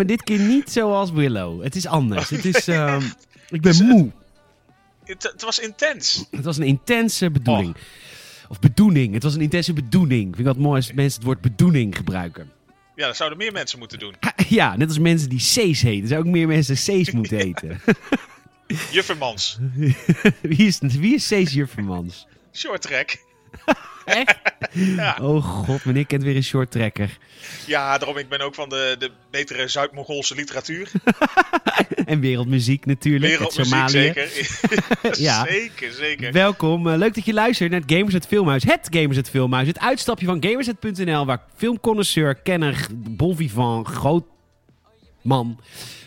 maar dit keer niet zoals Willow. Het is anders. Het is, ehm, ik ben moe. Het, het was intens. Het was een intense bedoeling. Of bedoeling. Het was een intense bedoeling. Ik vind dat mooi als mensen het woord bedoeling gebruiken. Ja, dat zouden meer mensen moeten doen. Ja, net als mensen die C's heten. Zouden ook meer mensen C's moeten heten. Juffermans. wie is, wie is C's Juffermans? Short track. Echt? Ja. Oh god, meneer kent weer een short tracker. Ja, daarom ik ben ook van de, de betere Zuid-Mongoolse literatuur. En wereldmuziek natuurlijk. Wereldmuziek zeker. Ja. Zeker, zeker. Welkom, eh, leuk dat je luistert naar het Gamers het Filmhuis. Het Gamers het Filmhuis, het uitstapje van Gamersnet.nl, waar filmconnoisseur, kenner, bon vivant, groot man,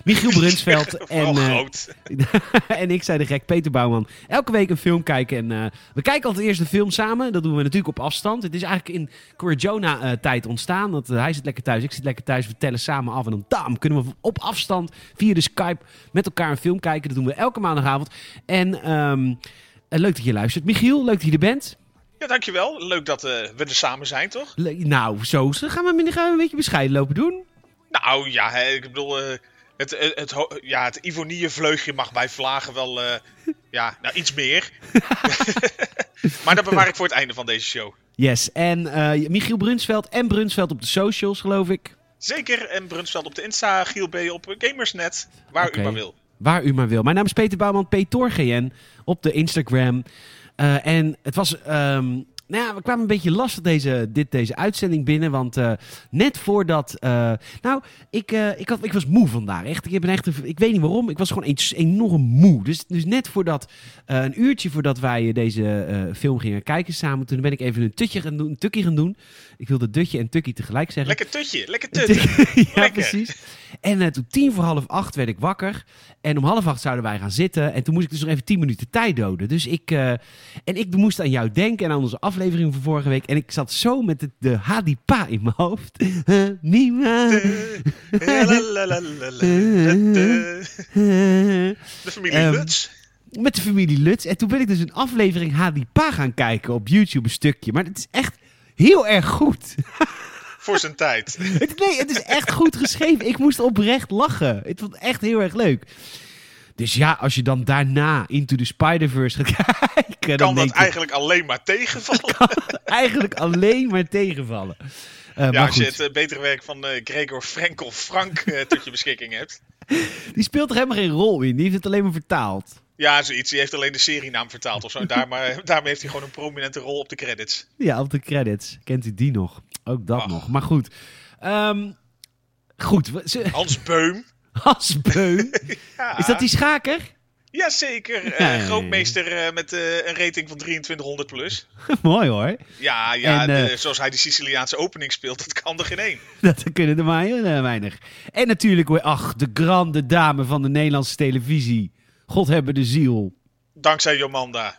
Michiel Brunsveld en, eh, groot. en ik, zei de gek, Peter Bouwman, elke week een film kijken. En eh, we kijken altijd eerst de film samen, dat doen we natuurlijk op afstand. Het is eigenlijk in Corrigiona-tijd ontstaan, dat eh, hij zit lekker thuis, ik zit lekker thuis, we tellen samen af en dan kunnen we op afstand via de Skype met elkaar een film kijken. Dat doen we elke maandagavond. En ehm, eh, leuk dat je luistert. Michiel, leuk dat je er bent. Ja, dankjewel. Leuk dat eh, we er samen zijn, toch? Le- nou, zo gaan we, gaan we een beetje bescheiden lopen doen. Nou ja, hè, ik bedoel, eh, het, het, ja, het Ivonie-vleugje mag bij Vlagen wel, eh, ja, nou iets meer. maar dat bewaar ik voor het einde van deze show. Yes, en eh, Michiel Brunsveld en Brunsveld op de socials, geloof ik. Zeker, en Brunsveld op de Insta, Giel B op Gamersnet, waar u maar wil. Waar u maar wil. Mijn naam is Peter Bouwman, PTORGN, op de Instagram. Eh, en het was... ehm, nou ja, we kwamen een beetje lastig deze, dit, deze uitzending binnen. Want eh, net voordat... eh, nou, ik, eh, ik, had, ik was moe vandaag. Echt, ik, heb een echt, ik weet niet waarom. Ik was gewoon enorm moe. Dus, dus net voordat... een uurtje voordat wij deze film gingen kijken samen... Toen ben ik even een tutje gaan doen. Een tukkie gaan doen. Ik wilde dutje en tukkie tegelijk zeggen. Lekker tutje, lekker tutten. ja, Lekker. precies. En eh, toen tien voor half acht werd ik wakker. En om half acht zouden wij gaan zitten. En toen moest ik dus nog even tien minuten tijd doden. Dus ik, eh, en ik moest aan jou denken en aan onze aflevering van vorige week. En ik zat zo met de, de Hadipa in mijn hoofd. Mima. De familie Ehm, Lutz. Met de familie Lutz. En toen ben ik dus een aflevering Hadipa gaan kijken op YouTube, een stukje. Maar het is echt heel erg goed. Voor zijn tijd. Nee, het is echt goed geschreven. Ik moest oprecht lachen. Het vond het echt heel erg leuk. Dus ja, als je dan daarna Into the Spider-Verse gaat kijken... Kan dat eigenlijk alleen maar tegenvallen? eigenlijk alleen maar tegenvallen. Eh, Ja, maar als je het eh, betere werk van eh, Gregor Frenkel Frank tot je beschikking hebt. die speelt er helemaal geen rol in. Die heeft het alleen maar vertaald. Ja, zoiets. Die heeft alleen de serienaam vertaald of zo. Daar, maar, daarmee heeft hij gewoon een prominente rol op de credits. Ja, op de credits. Kent u die nog? Ook dat Ach. nog. Maar goed. Ehm, goed. ze- Hans Beum. Hans Beum. Ja, Is dat die schaker? Jazeker. eh, grootmeester eh, met eh, een rating van 2300 plus. Mooi hoor. Ja, ja En, de- zoals hij die Siciliaanse opening speelt, dat kan er geen één. Dat kunnen er maar heel weinig. En natuurlijk, ach, de grande dame van de Nederlandse televisie. God hebben de ziel. Dankzij Jomanda.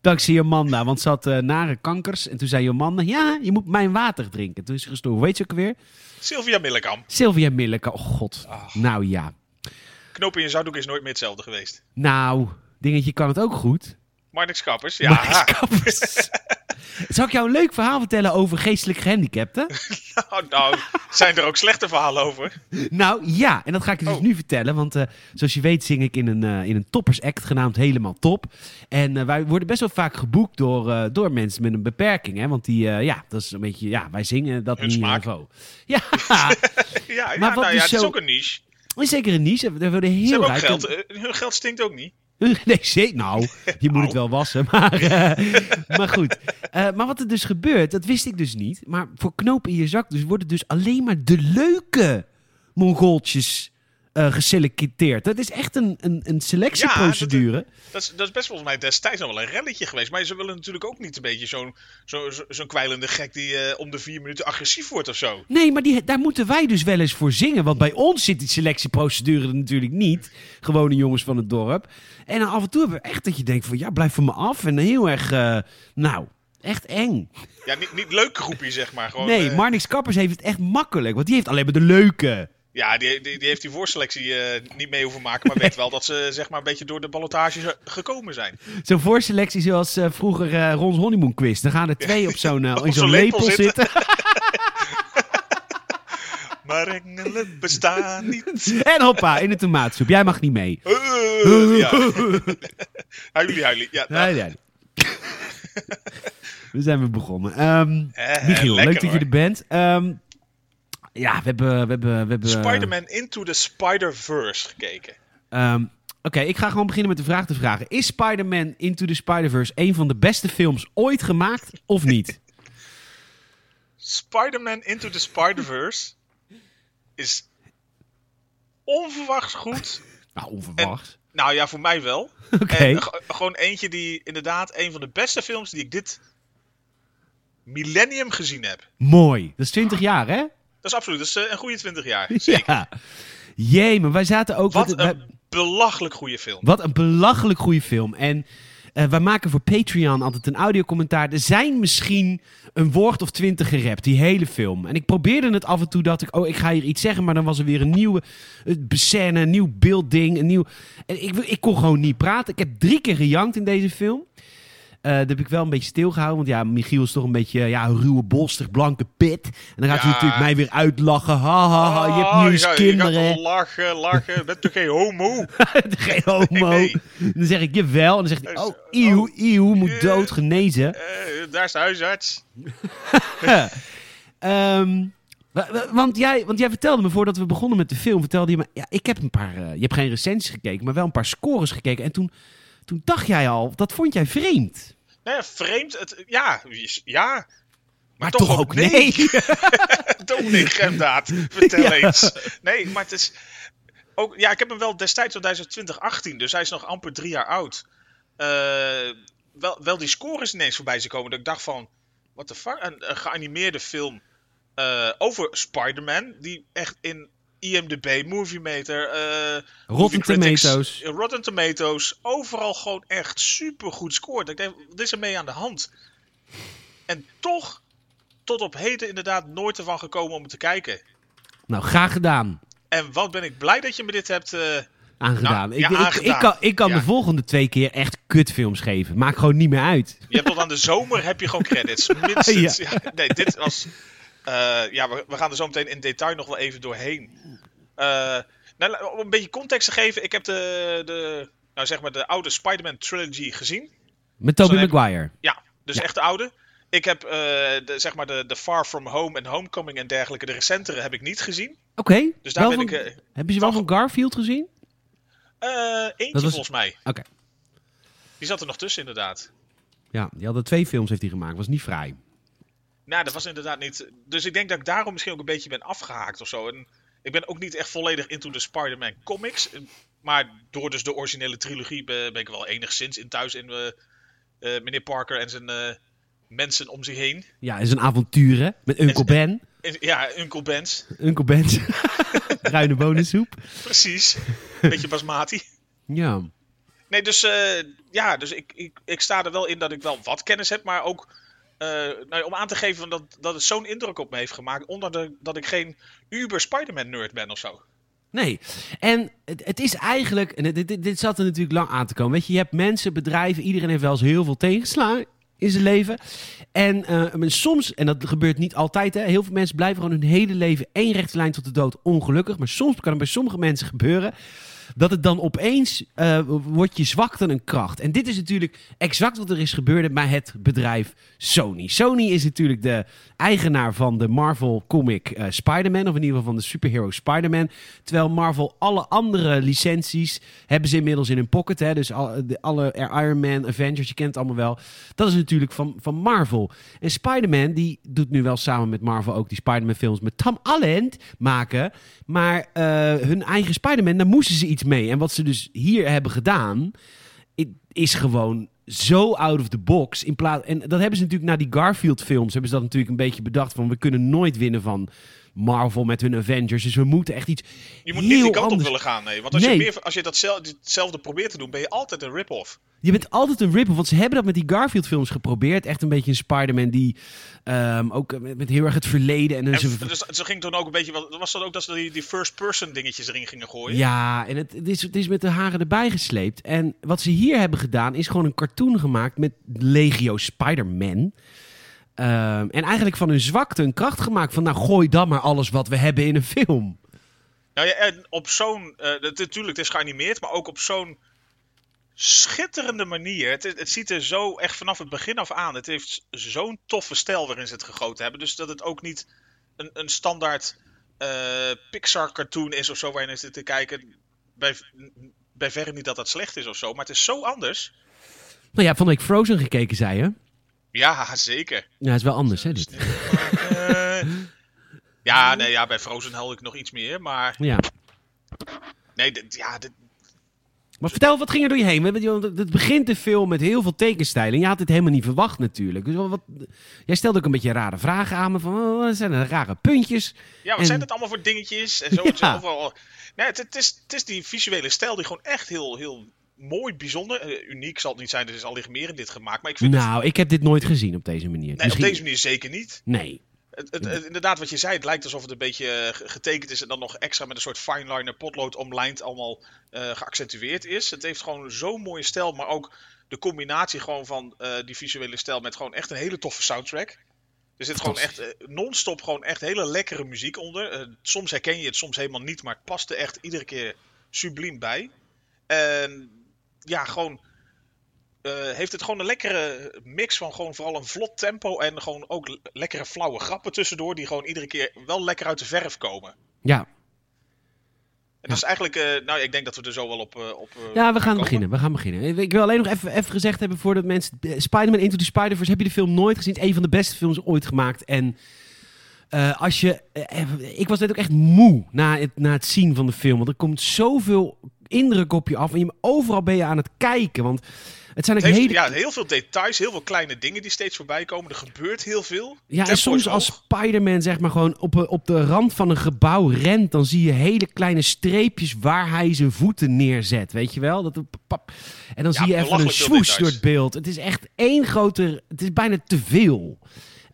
Dankzij Jomanda, want ze had eh, nare kankers. En toen zei Jomanda, ja, je moet mijn water drinken. Toen is ze gestorven. Weet je ook weer? Sylvia Millekam. Sylvia Milleke. Oh god. Nou ja. Knoop in je zakdoek is nooit meer hetzelfde geweest. Nou, dingetje kan het ook goed. Marnix Kappers. Ja, Max Kappers. Zal ik jou een leuk verhaal vertellen over geestelijk gehandicapten? nou, nou, zijn er ook slechte verhalen over? Nou ja, en dat ga ik je dus Oh. nu vertellen. Want eh, zoals je weet zing ik in een, eh, in een toppersact genaamd Helemaal Top. En eh, wij worden best wel vaak geboekt door, door mensen met een beperking. Hè? Want die, ja, dat is een beetje, ja, wij zingen dat Hun niet smaak. niveau. Ja, Ja, ja Maar nou wat ja, dus het is zo- ook een niche. is zeker een niche. We worden heel rijk. geld. Hun geld stinkt ook niet. Nee, zeker. Nou, je moet het Nou. wel wassen. Maar, eh, maar goed. Eh, maar wat er dus gebeurt, dat wist ik dus niet. Maar voor knopen in je zak dus worden dus alleen maar de leuke Mongooltjes eh, geselecteerd. Dat is echt een, een, een selectieprocedure. Dat is, dat is best volgens mij destijds nog wel een relletje geweest. Maar ze willen natuurlijk ook niet een beetje zo'n zo, zo, zo'n kwijlende gek die eh, om de vier minuten agressief wordt of zo. Nee, maar die, daar moeten wij dus wel eens voor zingen. Want bij ons zit die selectieprocedure er natuurlijk niet. Gewone jongens van het dorp. En dan af en toe hebben we echt dat je denkt van... Ja, blijf van me af. En heel erg... eh, nou, echt eng. Ja, niet, niet leuk groepie zeg maar. Gewoon, Nee, Marnix Kappers heeft het echt makkelijk. Want die heeft alleen maar de leuke. Ja, die, die, die heeft die voorselectie eh, niet mee hoeven maken, maar weet wel dat ze zeg maar een beetje door de ballotage ge- gekomen zijn. Zo'n voorselectie zoals eh, vroeger eh Ron's Honeymoon Quiz. Dan gaan er twee op zo'n in zo'n lepel lepel zitten. Maar engelen bestaan niet. En hoppa, in de tomaatsoep. Jij mag niet mee. Uh, ja. huilie, huilie. Ja, Nee, nee. We zijn weer begonnen. Ehm Eh, Michiel, lekker, leuk dat je er bent. Ehm, ja, we hebben... We hebben, we hebben Spider-Man Into the Spider-Verse gekeken. ehm, Oké, ik ga gewoon beginnen met de vraag te vragen. Is Spider-Man Into the Spider-Verse een van de beste films ooit gemaakt of niet? Spider-Man Into the Spider-Verse is onverwachts goed. nou, onverwachts. Nou ja, voor mij wel. Oké. Gewoon eentje die inderdaad een van de beste films die ik dit millennium gezien heb. Mooi. Dat is 20 jaar, hè? Dat is absoluut, dat is eh, een goede 20 jaar. Zeker. Ja. Jee, maar wij zaten ook... Wat een belachelijk goede film. Wat een belachelijk goede film. En eh wij maken voor Patreon altijd een audiocommentaar. Er zijn misschien een woord of twintig gerapt, die hele film. En ik probeerde het af en toe dat ik, oh, ik ga hier iets zeggen, maar dan was er weer een nieuwe eh, scène, een nieuw beeldding, een nieuw... En ik, ik kon gewoon niet praten. Ik heb drie keer gejankt in deze film. Eh dat heb ik wel een beetje stilgehouden. Want ja, Michiel is toch een beetje ja, een ruwe, bolstig, blanke pit. En dan gaat hij Ja. natuurlijk mij weer uitlachen. Ha, ha, ha, je hebt Ah, nu gaat- je gaat kinderen. lachen, lachen. Bent toch geen homo? Geen homo. Nee. Dan zeg ik jawel. En dan zegt hij, oh, eeuw, eeuw, moet dood, genezen. Eh, daar is de huisarts. Wa- want, jij, want jij vertelde me voordat we begonnen met de film, vertelde je me, ja, ik heb een paar, eh, je hebt geen recensies gekeken, maar wel een paar scores gekeken. En toen, toen dacht jij al, dat vond jij vreemd. Nou ja, vreemd. Het, ja, ja. Maar, toch, ook nee. Dominic Gemdaad, vertel Ja. eens. Nee, maar het is... Ook, ja, ik heb hem wel destijds, want hij is uit 2018, dus hij is nog amper drie jaar oud. Eh, wel, wel die scores ineens voorbij zijn komen, dat ik dacht van... What the fuck? Een, een geanimeerde film eh, over Spider-Man, die echt in IMDb, Movie Meter, eh, Rotten Critics, Tomatoes. eh, Rotten Tomatoes, overal gewoon echt super goed scoort. Ik denk, wat is er mee aan de hand? En toch, tot op heden inderdaad nooit ervan gekomen om te kijken. Nou, graag gedaan. En wat ben ik blij dat je me dit hebt... eh, Aangedaan. Nou, ik, ja, ik, ik, aangedaan. kan, ik kan Ja. de volgende twee keer echt kutfilms geven. Maakt gewoon niet meer uit. Je hebt tot aan de zomer heb je gewoon credits. Minstens. ja. nee, dit was. eh, ja, we, we gaan er zo meteen in detail nog wel even doorheen. Eh, nou, om een beetje context te geven, ik heb de, de, nou zeg maar de oude Spider-Man trilogy gezien. Met Tobey Maguire. Ja, dus Ja. echt de oude. Ik heb eh, de, zeg maar de, de Far From Home en Homecoming en dergelijke, de recentere heb ik niet gezien. Oké. Dus daar ben van- ik. eh, Heb je ze wel van- Garfield gezien? eentje was- volgens mij. Oké. Die zat er nog tussen, inderdaad. Ja, die hadden twee films heeft hij gemaakt. Was niet fraai. Nou, dat was inderdaad niet. Dus ik denk dat ik daarom misschien ook een beetje ben afgehaakt of zo. En ik ben ook niet echt volledig into de Spider-Man comics. Maar door dus de originele trilogie ben, ben ik wel enigszins in thuis in eh, eh, meneer Parker en zijn eh, mensen om zich heen. Ja, een avontuur hè? Met Uncle Ben. En- ja, Uncle Ben's. Uncle Ben's bruine bonensoep. Precies. Beetje basmati. Ja. Nee, dus eh, ja, dus ik, ik, ik sta er wel in dat ik wel wat kennis heb, maar ook eh, nou, om aan te geven dat, dat het zo'n indruk op me heeft gemaakt, ondanks dat- ik geen uber Spider-Man-nerd ben of zo. Nee. En het, het is eigenlijk... En dit, dit, dit zat er natuurlijk lang aan te komen. Weet je, je hebt mensen, bedrijven... Iedereen heeft wel eens heel veel tegenslagen in zijn leven. En eh, soms, en dat gebeurt niet altijd... Hè, heel veel mensen blijven gewoon hun hele leven... één rechte lijn tot de dood ongelukkig. Maar soms kan het bij sommige mensen gebeuren... dat het dan opeens eh, wordt je zwakte een kracht. En dit is natuurlijk exact wat er is gebeurd bij het bedrijf Sony. Sony is natuurlijk de eigenaar van de Marvel comic eh, Spider-Man, of in ieder geval van de superhero Spider-Man. Terwijl Marvel alle andere licenties hebben ze inmiddels in hun pocket. Hè? Dus al, de, alle Iron Man, Avengers, je kent het allemaal wel. Dat is natuurlijk van, van Marvel. En Spider-Man, die doet nu wel samen met Marvel ook die Spider-Man films met Tom Holland maken. Maar eh, hun eigen Spider-Man, daar moesten ze iets mee. En wat ze dus hier hebben gedaan, is gewoon zo out of the box. In plaats, en dat hebben ze natuurlijk na die Garfield films, hebben ze dat natuurlijk een beetje bedacht van we kunnen nooit winnen van Marvel met hun Avengers. Dus we moeten echt iets Je moet heel niet die kant anders. op willen gaan, nee. Want als Nee. je, meer, als je dat zel- hetzelfde probeert te doen, ben je altijd een rip-off. Je bent altijd een rip want ze hebben dat met die Garfield-films geprobeerd. Echt een beetje een Spider-Man die ehm, ook met, met heel erg het verleden en, En ze- dus, ze ging toen ook een beetje... Was dat ook dat ze die, die first-person dingetjes erin gingen gooien? Ja, en het, het, is, het is met de haren erbij gesleept. En wat ze hier hebben gedaan is gewoon een cartoon gemaakt met Legio Spider-Man. Ehm, en eigenlijk van hun zwakte een kracht gemaakt van nou gooi dan maar alles wat we hebben in een film. Nou ja, en op zo'n... eh, het- natuurlijk, het is geanimeerd, maar ook op zo'n schitterende manier. Het, het ziet er zo echt vanaf het begin af aan. Het heeft zo'n toffe stijl waarin ze het gegoten hebben. Dus dat het ook niet een, een standaard eh, Pixar-cartoon is of zo waar je naar zit te kijken. Bij, bij verre niet dat dat slecht is of zo, maar het is zo anders. Nou ja, van week Frozen gekeken, zei je. Ja, zeker. Ja, is wel anders hè dit. Eh, ja, nee, ja, bij Frozen helde ik nog iets meer, maar Ja. nee, dit- ja, dit, Maar vertel, wat ging er door je heen? Het het begint de film met heel veel tekenstijlen. En je had dit helemaal niet verwacht natuurlijk. Dus wat, jij stelde ook een beetje rare vragen aan me. Van, oh, wat zijn er rare puntjes? Ja, wat En- zijn het allemaal voor dingetjes? En zo, het is overal... Nee, het, het, is, het is die visuele stijl die gewoon echt heel, heel mooi, bijzonder... eh, uniek zal het niet zijn, er is al meer in dit gemaakt. Maar ik vind het... Nou, ik heb dit nooit gezien op deze manier. Nee, op deze manier zeker niet. Nee. Het, het, het- inderdaad, wat je zei, het lijkt alsof het een beetje eh, ge- getekend is... en dan nog extra met een soort fineliner potlood omlijnd allemaal eh, geaccentueerd is. Het heeft gewoon zo'n mooie stijl, maar ook de combinatie gewoon van die visuele stijl... met gewoon echt een hele toffe soundtrack. Er zit gewoon echt non-stop gewoon echt hele lekkere muziek onder. Soms herken je het, soms helemaal niet, maar het past er echt iedere keer subliem bij. En ja, gewoon eh, heeft het gewoon een lekkere mix van gewoon vooral een vlot tempo en gewoon ook le- lekkere flauwe grappen tussendoor die gewoon iedere keer wel lekker uit de verf komen. Ja. En dat is eigenlijk, eh, nou ik denk dat we er zo wel op, eh, op ja, we gaan komen. beginnen. We gaan beginnen. Ik wil alleen nog even, even gezegd hebben voordat mensen... Spider-Man Into the Spider-Verse, heb je de film nooit gezien? Het is een van de beste films ooit gemaakt. En als je... ik was net ook echt moe na het, na het zien van de film. Want er komt zoveel indruk op je af. En je, overal ben je aan het kijken. Want het zijn Het heeft, hele... ja, heel veel details, heel veel kleine dingen die steeds voorbij komen. Er gebeurt heel veel. Ja, Tempo en soms als. Spider-Man zeg maar gewoon op, een- op de rand van een gebouw rent, dan zie je hele kleine streepjes waar hij zijn voeten neerzet, weet je wel? Dat, pap, en dan Ja, zie je even een swoosh door het beeld. Het is echt één grote, het is bijna te veel.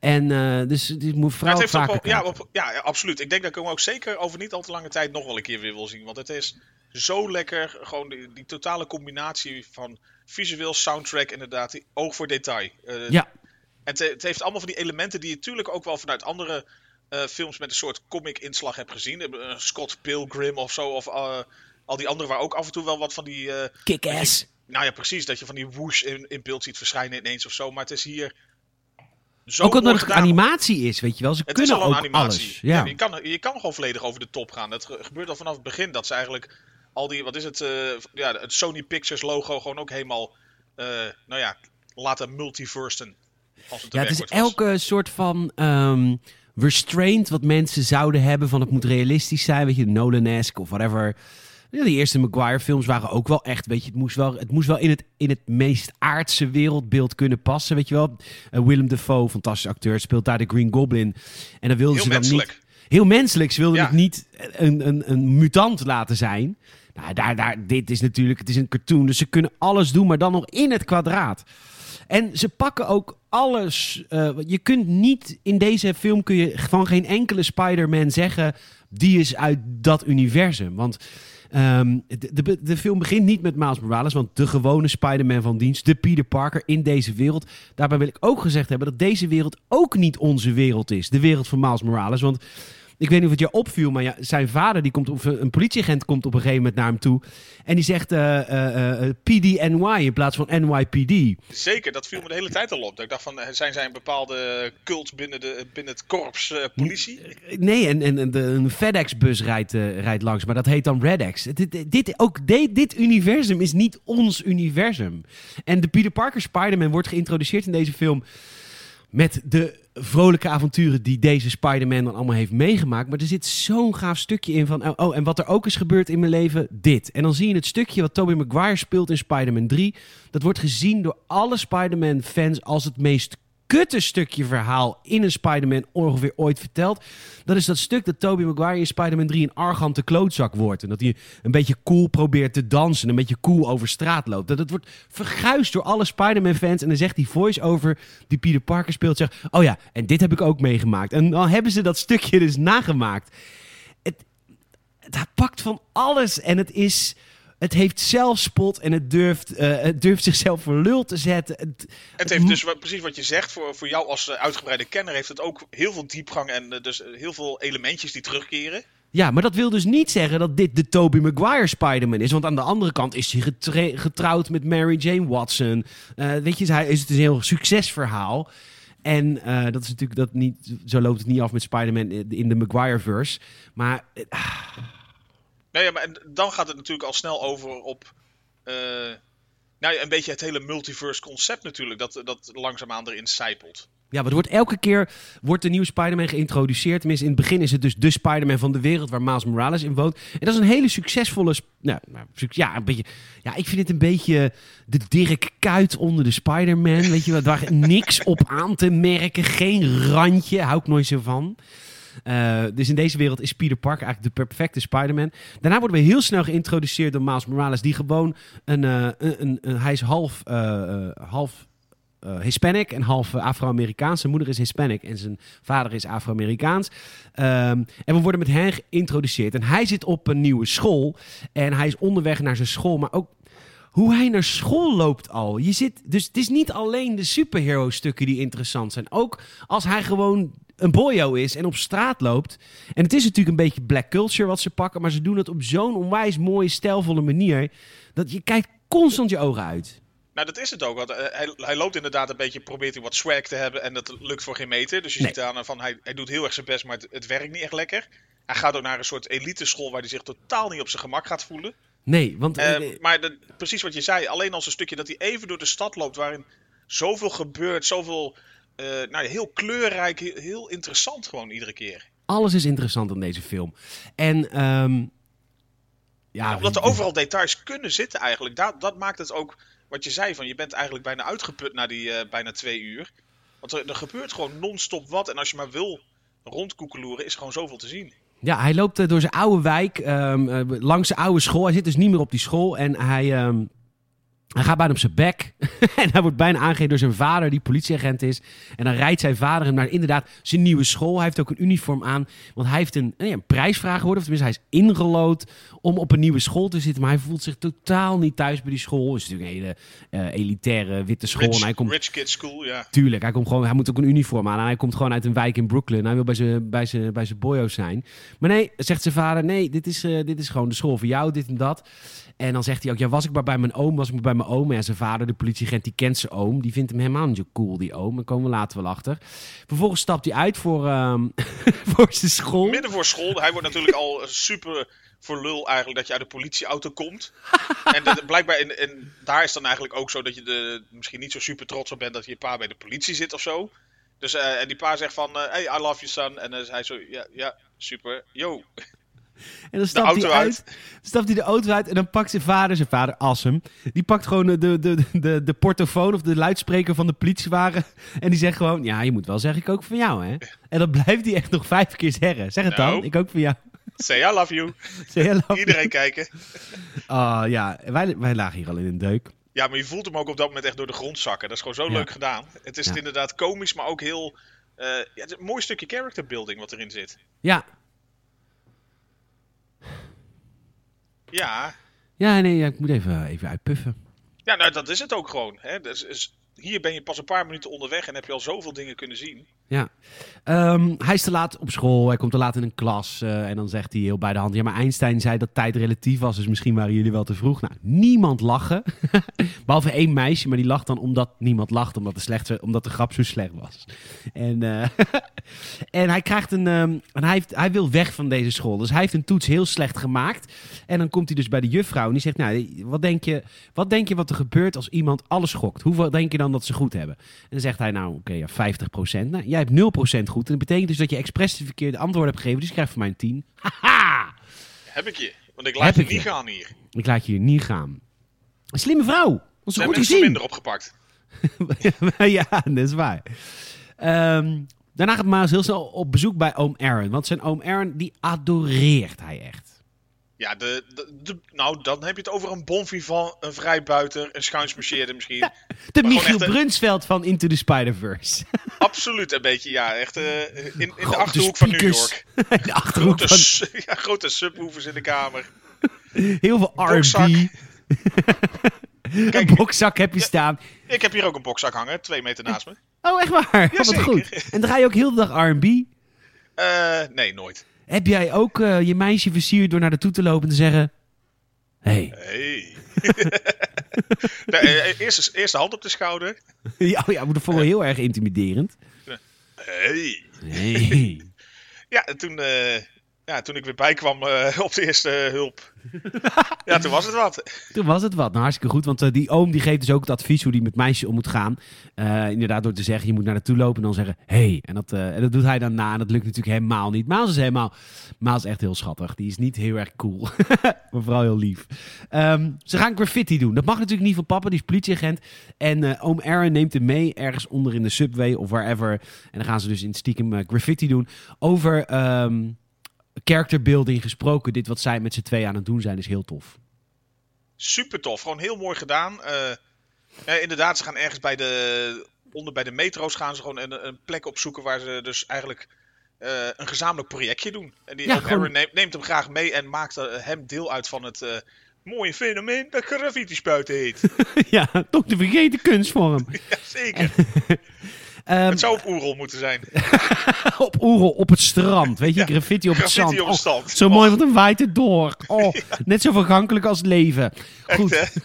En eh, dus het moet ook vaker ja, op, ja, absoluut. Ik denk dat ik hem ook zeker over niet al te lange tijd nog wel een keer weer wil zien. Want het is zo lekker. Gewoon die, die totale combinatie van visueel, soundtrack, inderdaad. Die oog voor detail. Eh, Ja, En het, het heeft allemaal van die elementen die je natuurlijk ook wel vanuit andere eh, films met een soort comic-inslag hebt gezien. Scott Pilgrim of zo. Of al die andere waar ook af en toe wel wat van die... kick-ass. nou ja, precies. Dat je van die whoosh in, in beeld ziet verschijnen ineens of zo. Maar het is hier zo Ook omdat het animatie is, weet je wel. Ze Het is kunnen al een ook animatie. alles. Ja. je, kan, je kan gewoon volledig over de top gaan. Dat ge- gebeurt al vanaf het begin. Dat ze eigenlijk al die, wat is het, eh, ja, het Sony Pictures logo gewoon ook helemaal, eh, nou ja, laten multiversen. Als het, Ja, het is was. elke soort van ehm, restraint wat mensen zouden hebben van het moet realistisch zijn, weet je, Nolan-esque of whatever. Ja, die eerste Maguire-films waren ook wel echt, weet je, het moest wel, het moest wel in, het, in het meest aardse wereldbeeld kunnen passen, weet je wel. Eh, Willem Dafoe, fantastische acteur, speelt daar de Green Goblin. En dan wilden Heel ze dan menselijk. niet... Heel menselijk, ze wilden Ja. het niet een, een, een mutant laten zijn. Nou, daar, daar, dit is natuurlijk, het is een cartoon, dus ze kunnen alles doen, maar dan nog in het kwadraat. En ze pakken ook alles. eh, je kunt niet in deze film kun je van geen enkele Spider-Man zeggen. Die is uit dat universum. Want ehm, de, de, de film begint niet met Miles Morales. Want de gewone Spider-Man van dienst, de Peter Parker in deze wereld. Daarbij wil ik ook gezegd hebben dat deze wereld ook niet onze wereld is. De wereld van Miles Morales. Want ik weet niet of het je opviel, maar ja, zijn vader, die komt op, een politieagent komt op een gegeven moment naar hem toe. En die zegt eh, eh, eh, PDNY in plaats van NYPD. Zeker, dat viel me de hele tijd al op. Dat ik dacht van, zijn zij een bepaalde cult binnen, de, binnen het korps politie? Nee, en, en de, een FedEx-bus rijdt, rijdt langs, maar dat heet dan RedX. Dit, dit- dit, ook de- dit universum is niet ons universum. En de Peter Parker Spider-Man wordt geïntroduceerd in deze film met de vrolijke avonturen die deze Spider-Man dan allemaal heeft meegemaakt. Maar er zit zo'n gaaf stukje in van, oh, en wat er ook is gebeurd in mijn leven, dit. En dan zie je het stukje wat Tobey Maguire speelt in Spider-Man 3. Dat wordt gezien door alle Spider-Man-fans als het meest kutte stukje verhaal in een Spider-Man ongeveer ooit verteld. Dat is dat stuk dat Tobey Maguire in Spider-Man 3 een argante klootzak wordt. En dat hij een beetje cool probeert te dansen. Een beetje cool over straat loopt. Dat het wordt verguisd door alle Spider-Man fans. En dan zegt die voice-over die Peter Parker speelt. Zegt, oh ja, en dit heb ik ook meegemaakt. En dan hebben ze dat stukje dus nagemaakt. Het, het pakt van alles. En het is... Het heeft zelfspot en het durft, eh, het durft zichzelf voor lul te zetten. Het, Het heeft dus wat- precies wat je zegt, voor, voor jou als eh, uitgebreide kenner heeft het ook heel veel diepgang en eh, dus heel veel elementjes die terugkeren. Ja, maar dat wil dus niet zeggen dat dit de Tobey Maguire Spider-Man is. Want aan de andere kant is hij getrouwd met Mary Jane Watson. Eh, weet je, hij is het een heel succesverhaal. En dat is natuurlijk dat niet, zo loopt het niet af met Spider-Man in de Maguire-verse. Maar eh, Nou ja, maar dan gaat het natuurlijk al snel over op eh, nou een beetje het hele multiverse concept natuurlijk, dat, dat langzaamaan erin sijpelt. Ja, want wordt elke keer wordt de nieuwe Spider-Man geïntroduceerd. Tenminste, in het begin is het dus de Spider-Man van de wereld waar Miles Morales in woont. En dat is een hele succesvolle... Nou, nou, ja, een beetje... Ja, ik vind het een beetje de Dirk Kuyt onder de Spider-Man. Weet je waar niks op aan te merken. Geen randje, hou ik nooit zo van. Eh, dus in deze wereld is Peter Parker eigenlijk de perfecte Spider-Man. Daarna worden we heel snel geïntroduceerd door Miles Morales, die gewoon een. eh, een, een, hij is half. eh, half eh, Hispanic en half Afro-Amerikaans. Zijn moeder is Hispanic en zijn vader is Afro-Amerikaans. Ehm, en we worden met hen geïntroduceerd. En hij zit op een nieuwe school. En hij is onderweg naar zijn school. Maar ook hoe hij naar school loopt al. Je zit, dus het is niet alleen de superhero-stukken die interessant zijn. Ook als hij gewoon een boyo is en op straat loopt. En het is natuurlijk een beetje black culture wat ze pakken. Maar ze doen het op zo'n onwijs mooie, stijlvolle manier. Dat je kijkt constant je ogen uit. Nou, dat is het ook. Want eh, hij, hij loopt inderdaad een beetje, probeert hij wat swag te hebben en dat lukt voor geen meter. Dus je Nee. ziet aan van, hij, hij doet heel erg zijn best, maar het, het werkt niet echt lekker. Hij gaat ook naar een soort eliteschool waar hij zich totaal niet op zijn gemak gaat voelen. Nee, want... Eh, eh, maar de- precies wat je zei, alleen als een stukje dat hij even door de stad loopt waarin zoveel gebeurt, zoveel, eh, nou, heel kleurrijk, heel, interessant gewoon iedere keer. alles is interessant in deze film. En... ehm, ja, Omdat er overal details kunnen zitten eigenlijk. Dat, dat maakt het ook, wat je zei, van je bent eigenlijk bijna uitgeput na die eh, bijna twee uur. Want er, er gebeurt gewoon non-stop wat. En als je maar wil rondkoekeloeren, is er gewoon zoveel te zien. Ja, hij loopt eh, door zijn oude wijk, ehm, eh, langs zijn oude school. Hij zit dus niet meer op die school en hij, ehm, hij gaat bijna op zijn bek. en hij wordt bijna aangegeven door zijn vader, die politieagent is. En dan rijdt zijn vader hem naar inderdaad zijn nieuwe school. Hij heeft ook een uniform aan, want hij heeft een, een prijsvraag geworden. Of tenminste, hij is ingelood om op een nieuwe school te zitten. Maar hij voelt zich totaal niet thuis bij die school. Het is natuurlijk een hele eh, elitaire witte school. Rich, en hij komt rich Kid School, ja. Tuurlijk, hij, komt gewoon, hij moet ook een uniform aan. En hij komt gewoon uit een wijk in Brooklyn. Hij wil bij zijn, bij zijn, bij zijn boyo's zijn. Maar nee, zegt zijn vader, nee, dit is, eh, dit is gewoon de school voor jou, dit en dat. En dan zegt hij ook, ja, was ik maar bij mijn oom, was ik maar bij mijn oom. En zijn vader, de politieagent, die kent zijn oom. Die vindt hem helemaal niet zo cool, die oom. Daar komen we later wel achter. Vervolgens stapt hij uit voor, ehm, voor zijn school. Midden voor school, hij wordt natuurlijk al super voor lul eigenlijk dat je uit de politieauto komt. en blijkbaar, in, en daar is dan eigenlijk ook zo dat je de, misschien niet zo super trots op bent dat je pa bij de politie zit of zo. Dus, eh, en die pa zegt van, eh, hey, I love you son. En dan is hij zo, ja, ja, super, yo. En dan stapt hij uit. stapt hij de auto uit en dan pakt zijn vader, zijn vader Assem, die pakt gewoon de, de, de, de, de portofoon of de luidspreker van de politiewagen. En die zegt gewoon, ja, je moet wel zeggen, ik ook van jou, hè. En dat blijft hij echt nog vijf keer zeggen. Zeg het dan, Nou. ik ook van jou. Say I love you. Zeg, hello. Iedereen kijken. Ah, ja, wij, wij lagen hier al in een deuk. Ja, maar je voelt hem ook op dat moment echt door de grond zakken. Dat is gewoon zo Ja. leuk gedaan. Het is Ja. inderdaad komisch, maar ook heel... eh, ja, het is een mooi stukje character building wat erin zit. Ja, Ja, ja nee, ja, ik moet even, even uitpuffen. ja nou, dat is het ook gewoon. Hè? Dus, is- hier ben je pas een paar minuten onderweg en heb je al zoveel dingen kunnen zien. Ja. Ehm, hij is te laat op school, hij komt te laat in een klas. eh, en dan zegt hij heel bij de hand: Ja, maar Einstein zei dat tijd relatief was, dus misschien waren jullie wel te vroeg. Nou, niemand lachen. Behalve één meisje, maar die lacht dan omdat niemand lacht, omdat de, slecht, omdat de grap zo slecht was. En, eh, en hij krijgt een. ehm, hij, hij wil weg van deze school. Dus hij heeft een toets heel slecht gemaakt. En dan komt hij dus bij de juffrouw en die zegt: Nou, wat denk je wat, denk je wat er gebeurt als iemand alles schokt? Hoeveel denk je dan dat ze goed hebben? En dan zegt hij: Nou, oké, ja, 50%. Nou, jij hebt 0% goed. En dat betekent dus dat je expres de verkeerde antwoorden hebt gegeven. Dus je krijgt van mij een 10. Haha! Heb ik je. Want ik laat Heb je niet je. gaan hier. Ik laat je hier niet gaan. Een slimme vrouw. Dat is Ze goed hebben gezien. minder opgepakt. ja, dat is waar. Ehm, daarna gaat Miles heel snel op bezoek bij oom Aaron. Want zijn oom Aaron, die adoreert hij echt. Ja, de, de, de- nou, dan heb je het over een bon vivant, een vrijbuiter, een schuinsmarcheerder misschien. De Michiel een- Brunsveld van Into the Spider-Verse. Absoluut een beetje, ja. Echt eh, in, in de achterhoek van New. York. In de achterhoek Grote, van ja, grote subwoofers in de kamer. heel veel. R&B. Kijk. Een bokzak heb je staan. Ik heb hier ook een bokzak hangen, twee meter naast me. Oh, echt waar? Oh, wat Jazeker. goed. En draai je ook heel de dag R&B? Eh, nee, nooit. Heb jij ook eh, je meisje versierd door naar de toe te lopen en te zeggen... Hey. Hey. de, eh, eerste, eerste hand op de schouder. Ja, oh ja, maar dat vond ik heel erg intimiderend. Hey. Hey. Ja, en toen, eh, ja, toen ik weer bijkwam eh, op de eerste eh, hulp. ja, toen was het wat. Toen was het wat. Nou, hartstikke goed. Want eh, die oom die geeft dus ook het advies hoe die met meisjes om moet gaan. Inderdaad, door te zeggen, je moet naar naartoe lopen en dan zeggen, hey. En dat, en dat doet hij dan na. En dat lukt natuurlijk helemaal niet. Maals is helemaal... Maals is echt heel schattig. Die is niet heel erg cool. maar vooral heel lief. Ehm, ze gaan graffiti doen. Dat mag natuurlijk niet van papa. Die is politieagent. En oom Aaron neemt hem mee ergens onder in de subway of wherever. En dan gaan ze dus in stiekem graffiti doen. Over ehm character building gesproken. Dit wat zij met z'n twee aan het doen zijn is heel tof. Super tof. Gewoon heel mooi gedaan. Eh, eh, inderdaad, ze gaan ergens bij de, onder bij de metro's gaan ze gewoon een, een plek opzoeken waar ze dus eigenlijk eh, een gezamenlijk projectje doen. En die Ja, gewoon- neemt, neemt hem graag mee en maakt hem deel uit van het mooie fenomeen dat graffiti spuiten heet. ja, toch de vergeten kunstvorm. Jazeker. Ehm, het zou op Oerol moeten zijn. op Oerol, op het strand. Weet je, Ja, graffiti op het zand. op het Oh, strand. zo mooi, want dan waait het door. Oh, Net zo vergankelijk als het leven. Goed, Echt, hè?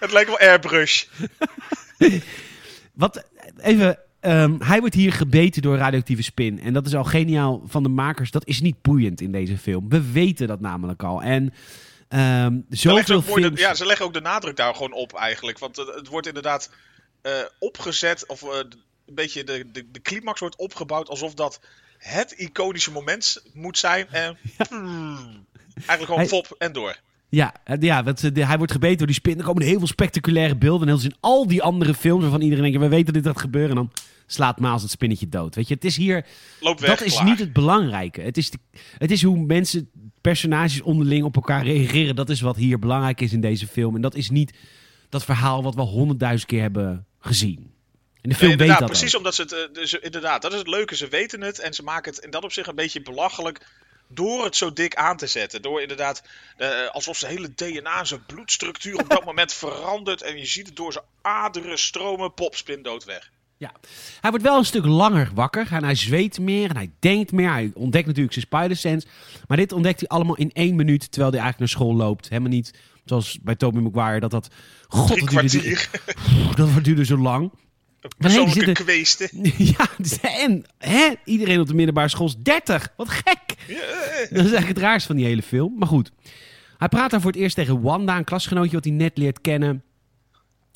Het lijkt wel airbrush. wat, even, ehm, hij wordt hier gebeten door radioactieve spin. En dat is al geniaal van de makers. Dat is niet boeiend in deze film. We weten dat namelijk al. En leggen, zoveel de, films... ja, ze leggen ook de nadruk daar gewoon op eigenlijk. Want het, het wordt inderdaad eh, opgezet, of eh, een beetje de, de, de climax wordt opgebouwd alsof dat het iconische moment moet zijn. En hmm, eigenlijk gewoon fop en door. Ja, eh, ja want, eh, de- hij wordt gebeten door die spin. Er komen heel veel spectaculaire beelden. En heel in al die andere films waarvan iedereen denkt... we weten dat dit gaat gebeuren. En dan slaat Maals het spinnetje dood. Weet je, het is hier... Loop weg, dat is klaar. niet het belangrijke. Het is, de- het is hoe mensen, personages onderling op elkaar reageren. Dat is wat hier belangrijk is in deze film. En dat is niet dat verhaal wat we honderdduizend keer hebben gezien. En de film Nee, weet inderdaad, dat precies ook. omdat ze het... eh, dus, inderdaad, dat is het leuke. Ze weten het en ze maken het in dat opzicht een beetje belachelijk... door het zo dik aan te zetten. Door inderdaad, eh, alsof zijn hele DNA, zijn bloedstructuur op dat moment verandert... en je ziet het door zijn aderen stromen, popspin dood weg. Ja. Hij wordt wel een stuk langer wakker. En hij zweet meer en hij denkt meer. Hij ontdekt natuurlijk zijn spider-sense. Maar dit ontdekt hij allemaal in één minuut... terwijl hij eigenlijk naar school loopt. Helemaal niet zoals bij Tobey Maguire... dat dat... God, wat duurde, dat duurde zo lang. Maar nee, Persoonlijke zitten- kweesten. Ja, en hè, iedereen op de middelbare school is 30. Wat gek. Dat is eigenlijk het raarste van die hele film. Maar goed. Hij praat daar voor het eerst tegen Wanda, een klasgenootje wat hij net leert kennen.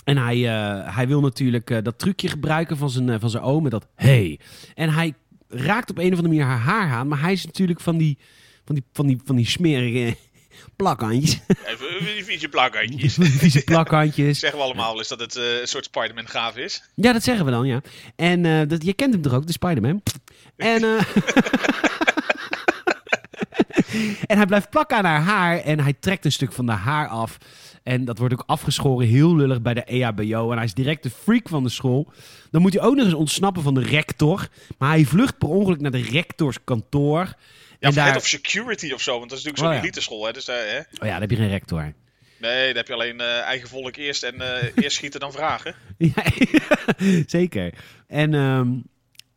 En hij, eh, hij wil natuurlijk eh, dat trucje gebruiken van zijn, eh, van zijn oom. met Dat hey. En hij raakt op een of andere manier haar haar aan. Maar hij is natuurlijk van die, van die, van die, van die smerige plakhandjes. Even vieze plakhandjes. vieze plakhandjes. Zeggen we allemaal wel eens dat het eh, een soort Spider-Man gaaf is. Ja, dat zeggen we dan, ja. En eh, dat, je kent hem toch ook, de Spider-Man? En, eh, en hij blijft plakken aan haar haar en hij trekt een stuk van de haar af. En dat wordt ook afgeschoren, heel lullig bij de EHBO. En hij is direct de freak van de school. Dan moet hij ook nog eens ontsnappen van de rector. Maar hij vlucht per ongeluk naar de rectorskantoor. Ja, of daar... head of security of zo, want dat is natuurlijk zo'n Oh, ja. eliteschool. Hè? Dus, daar, hè? Oh ja, daar heb je geen rector. Nee, daar heb je alleen eh, eigen volk eerst en eh, eerst schieten dan vragen. Ja, zeker. En, ehm,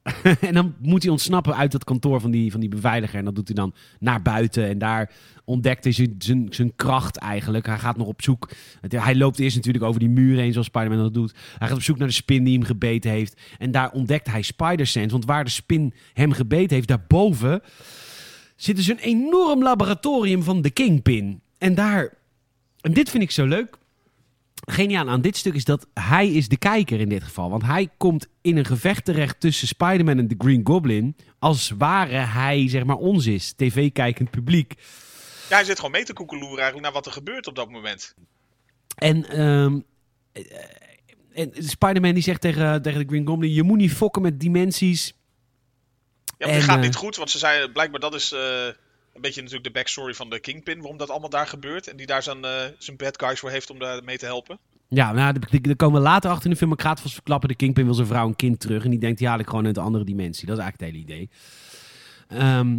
en dan moet hij ontsnappen uit het kantoor van die, van die beveiliger. En dat doet hij dan naar buiten. En daar ontdekt hij zijn, kracht eigenlijk. Hij gaat nog op zoek. Hij loopt eerst natuurlijk over die muur heen, zoals Spider-Man dat doet. Hij gaat op zoek naar de spin die hem gebeten heeft. En daar ontdekt hij Spider-Sense. Want waar de spin hem gebeten heeft, daarboven zit dus een enorm laboratorium van de Kingpin. En daar... En dit vind ik zo leuk geniaal aan dit stuk is dat hij is de kijker in dit geval. Want hij komt in een gevecht terecht tussen Spider-Man en de Green Goblin. Als ware hij, zeg maar, ons is. TV-kijkend publiek. Ja, hij zit gewoon mee te koekeloeren eigenlijk naar wat er gebeurt op dat moment. En eh, en Spider-Man die zegt tegen, tegen de Green Goblin... je moet niet fokken met dimensies. Ja, maar En, dit gaat eh, niet goed, want ze zei blijkbaar dat is eh, een beetje natuurlijk de backstory van de Kingpin, waarom dat allemaal daar gebeurt. En die daar zijn, eh, zijn bad guys voor heeft om daar mee te helpen. Ja, nou, daar komen we later achter in de film. Ik ga het vast verklappen. De Kingpin wil zijn vrouw en kind terug. En die denkt, die haal ik gewoon uit een andere dimensie. Dat is eigenlijk het hele idee. Ehm,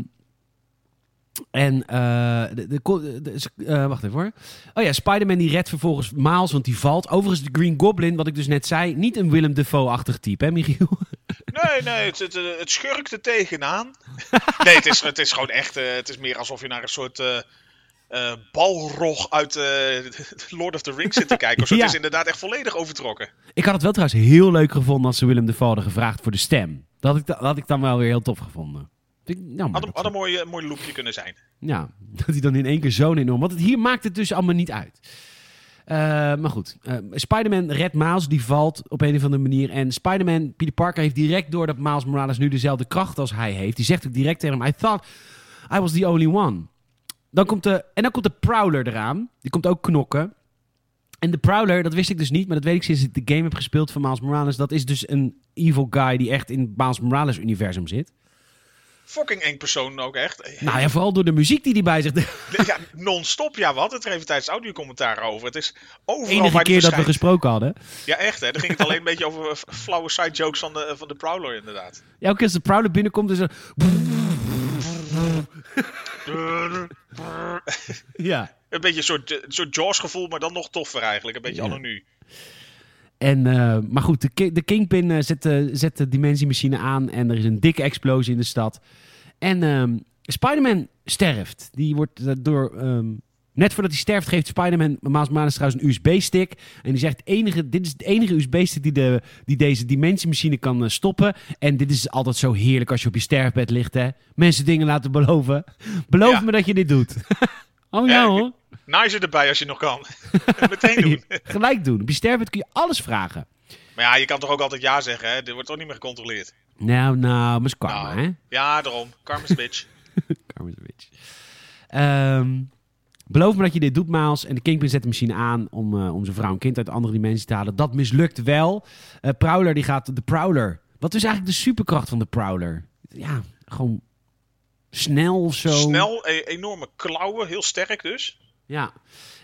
en, eh, de, de, eh, wacht even hoor. Oh ja, Spider-Man die redt vervolgens Miles, want die valt. Overigens, de Green Goblin, wat ik dus net zei, niet een Willem Dafoe-achtig type, hè, Michiel? Nee, nee, het, het, het schurkt er tegenaan. nee, het is, het is gewoon echt, eh, het is meer alsof je naar een soort balrog uit Lord of the Rings zit te kijken. Ja. Het is inderdaad echt volledig overtrokken. Ik had het wel trouwens heel leuk gevonden als ze Willem Dafoe hadden gevraagd voor de stem. Dat had ik, dat had ik dan wel weer heel tof gevonden. Jammer Had, een- had mooi, mooi loopje kunnen zijn. Ja, dat hij dan in één keer zo'n enorm... Want het, hier maakt het dus allemaal niet uit. Eh, maar goed, eh, Spider-Man redt Miles, die valt op een of andere manier. En Spider-Man, Peter Parker, heeft direct door dat Miles Morales nu dezelfde kracht als hij heeft. Die zegt ook direct tegen hem, I thought I was the only one. Dan komt de, en dan komt de Prowler eraan. Die komt ook knokken. En de Prowler, dat wist ik dus niet, maar dat weet ik sinds ik de game heb gespeeld van Miles Morales. Dat is dus een evil guy die echt in het Miles Morales-universum zit. Fucking eng persoon ook echt. Nou ja, vooral door de muziek die hij bij zich... Ja, non-stop, ja, wat? Het er even tijdens audiocommentaar over. Het is overal enige waar keer dat we gesproken hadden. Ja, echt, hè. Dan ging het alleen een beetje over eh, flauwe side jokes van de, van de Prowler, inderdaad. Ja, keer als de Prowler binnenkomt, is er... Ja. Een beetje een soort, een soort Jaws-gevoel, maar dan nog toffer eigenlijk. Een beetje Ja. anonu. En, eh, maar goed, de, de Kingpin eh, zet, de, zet de dimensiemachine aan en er is een dikke explosie in de stad. En ehm, Spider-Man sterft. Die wordt eh, door... ehm, net voordat hij sterft geeft Spider-Man Miles Morales trouwens een USB-stick. En die zegt, enige, dit is de enige USB-stick die, de, die deze dimensiemachine kan eh, stoppen. En dit is altijd zo heerlijk als je op je sterfbed ligt, hè. Mensen dingen laten beloven. Beloof Ja. me dat je dit doet. oh ja ik- hoor. Nice erbij als je nog kan. Meteen doen. Gelijk doen. Op je sterfbed kun je alles vragen. Maar ja, je kan toch ook altijd ja zeggen, hè? Dit wordt toch niet meer gecontroleerd. Nou, nou, maar is karma, Nou. hè? Ja, daarom. Karma's bitch. Karma's bitch. Ehm, beloof me dat je dit doet, Miles. En de Kingpin zet de machine aan om, eh, om zijn vrouw en kind uit de andere dimensie te halen. Dat mislukt wel. Eh, Prowler, die gaat... De Prowler. Wat is eigenlijk de superkracht van de Prowler? Ja, gewoon snel zo. Snel, e- enorme klauwen, heel sterk dus. Ja.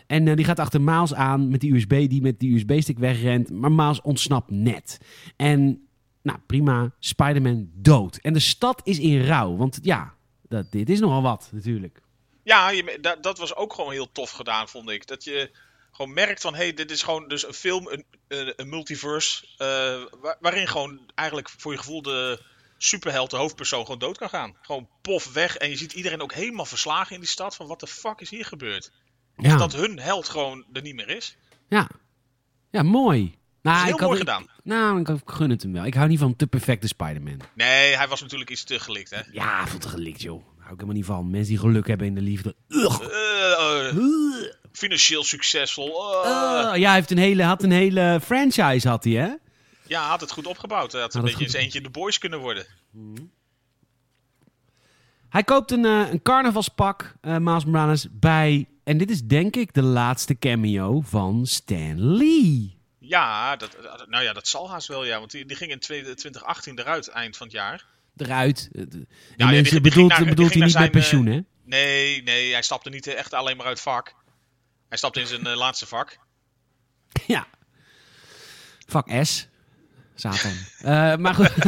En eh, die gaat achter Miles aan met die USB, die met die USB-stick wegrent. Maar Miles ontsnapt net. En, nou prima, Spider-Man dood. En de stad is in rouw. Want ja, dat, dit is nogal wat natuurlijk. Ja, je, dat, dat was ook gewoon heel tof gedaan, vond ik. Dat je gewoon merkt van, hé, hey, dit is gewoon dus een film, een, een, multiverse, eh, waar- waarin gewoon eigenlijk voor je gevoel de superheld, de hoofdpersoon, gewoon dood kan gaan. Gewoon pof weg en je ziet iedereen ook helemaal verslagen in die stad van, wat de fuck is hier gebeurd? Ja, Dat hun held gewoon er niet meer is. ja. ja mooi. Nou, heel ik had- mooi ik- gedaan. Nou, ik, gun het hem wel. Ik hou niet van te perfecte Spider-Man. Nee, hij was natuurlijk iets te gelikt, hè. Ja, veel te gelikt, joh. Daar hou ik helemaal niet van. Mensen die geluk hebben in de liefde. Ugh. Ugh. financieel succesvol. Uh, ja, hij heeft een hele, had een hele franchise, had hij, hè? Ja, hij had het goed opgebouwd. Hij had een Had beetje eens eentje de boys kunnen worden. Hij koopt een, eh, een carnavalspak, eh Miles Morales, bij... En dit is denk ik de laatste cameo van Stan Lee. Ja, dat, nou ja, dat zal haast wel, ja. Want die, die ging in 2018 eruit, eind van het jaar. Eruit. Eh, de- ja, die- bedoelt, naar- bedoelt hij niet zijn, pensioen, hè? Nee, nee, hij stapte niet echt alleen maar uit vak. Hij stapte in zijn laatste vak. Ja. Vak S. Satan. Eh, maar goed.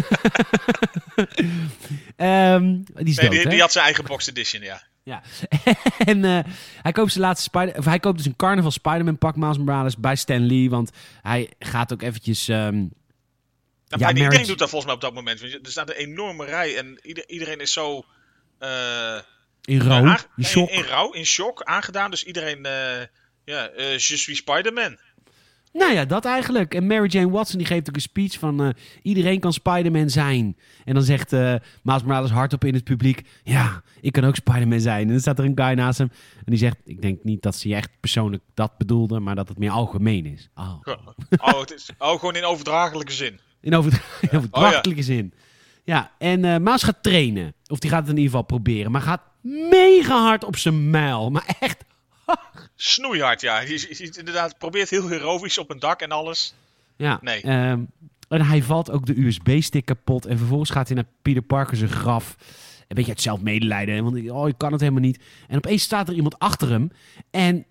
Ehm, die is Nee, dood, die, had zijn eigen box edition, ja. Ja. en eh, hij koopt zijn laatste Spider... Of hij koopt dus een carnaval Spider-Man pak Miles Morales bij Stan Lee. Want hij gaat ook eventjes... ehm, Nou, Ja, iedereen doet dat volgens mij op dat moment. Er staat een enorme rij en ieder- iedereen is zo... eh, in rouw, in shock. In, in rouw, in shock, aangedaan. Dus iedereen... eh ja, eh je suis Spider-Man. Nou ja, dat eigenlijk. En Mary Jane Watson die geeft ook een speech van... eh, iedereen kan Spider-Man zijn. En dan zegt eh Miles Morales hardop in het publiek... Ja, ik kan ook Spider-Man zijn. En dan staat er een guy naast hem. En die zegt... Ik denk niet dat ze echt persoonlijk dat bedoelde... maar dat het meer algemeen is. Oh. Oh, het is, oh, gewoon in overdraaglijke zin. In, over, in overdrachtelijke zin. Ja, en eh Maas gaat trainen. Of die gaat het in ieder geval proberen. Maar gaat mega hard op zijn mijl. Maar echt... Snoeihard, ja. Je, je ziet inderdaad, probeert heel heroïsch op een dak en alles. Ja. Nee. ehm, en hij valt ook de USB-stick kapot. En vervolgens gaat hij naar Peter Parker zijn graf. Een beetje uit zelfmedelijden. Want oh, ik kan het helemaal niet. En opeens staat er iemand achter hem. En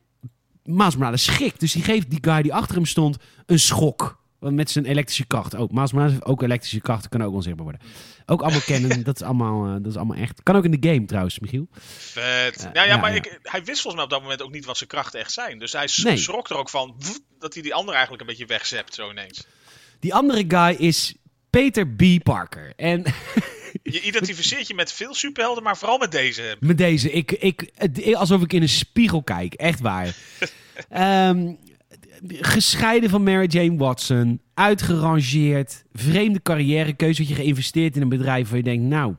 Miles Morales schrikt. Dus die geeft die guy die achter hem stond een schok. Want Met zijn elektrische kracht. Ook Miles Morales heeft ook elektrische krachten. Kan ook onzichtbaar worden. Ook allemaal kennen. Dat is allemaal, eh, dat is allemaal echt. Kan ook in de game trouwens, Michiel. Vet. Ja, ja, ja, ja, maar ja. Ik, hij wist volgens mij op dat moment ook niet wat zijn krachten echt zijn. Dus hij Nee. schrok er ook van dat hij die ander eigenlijk een beetje wegzept zo ineens. Die andere guy is Peter B. Parker. En Je identificeert je met veel superhelden, maar vooral met deze. Met deze, ik, ik, alsof ik in een spiegel kijk. Echt waar. Ehm, gescheiden van Mary Jane Watson. Uitgerangeerd. Vreemde carrièrekeuze. Dat je geïnvesteerd in een bedrijf waar je denkt, nou...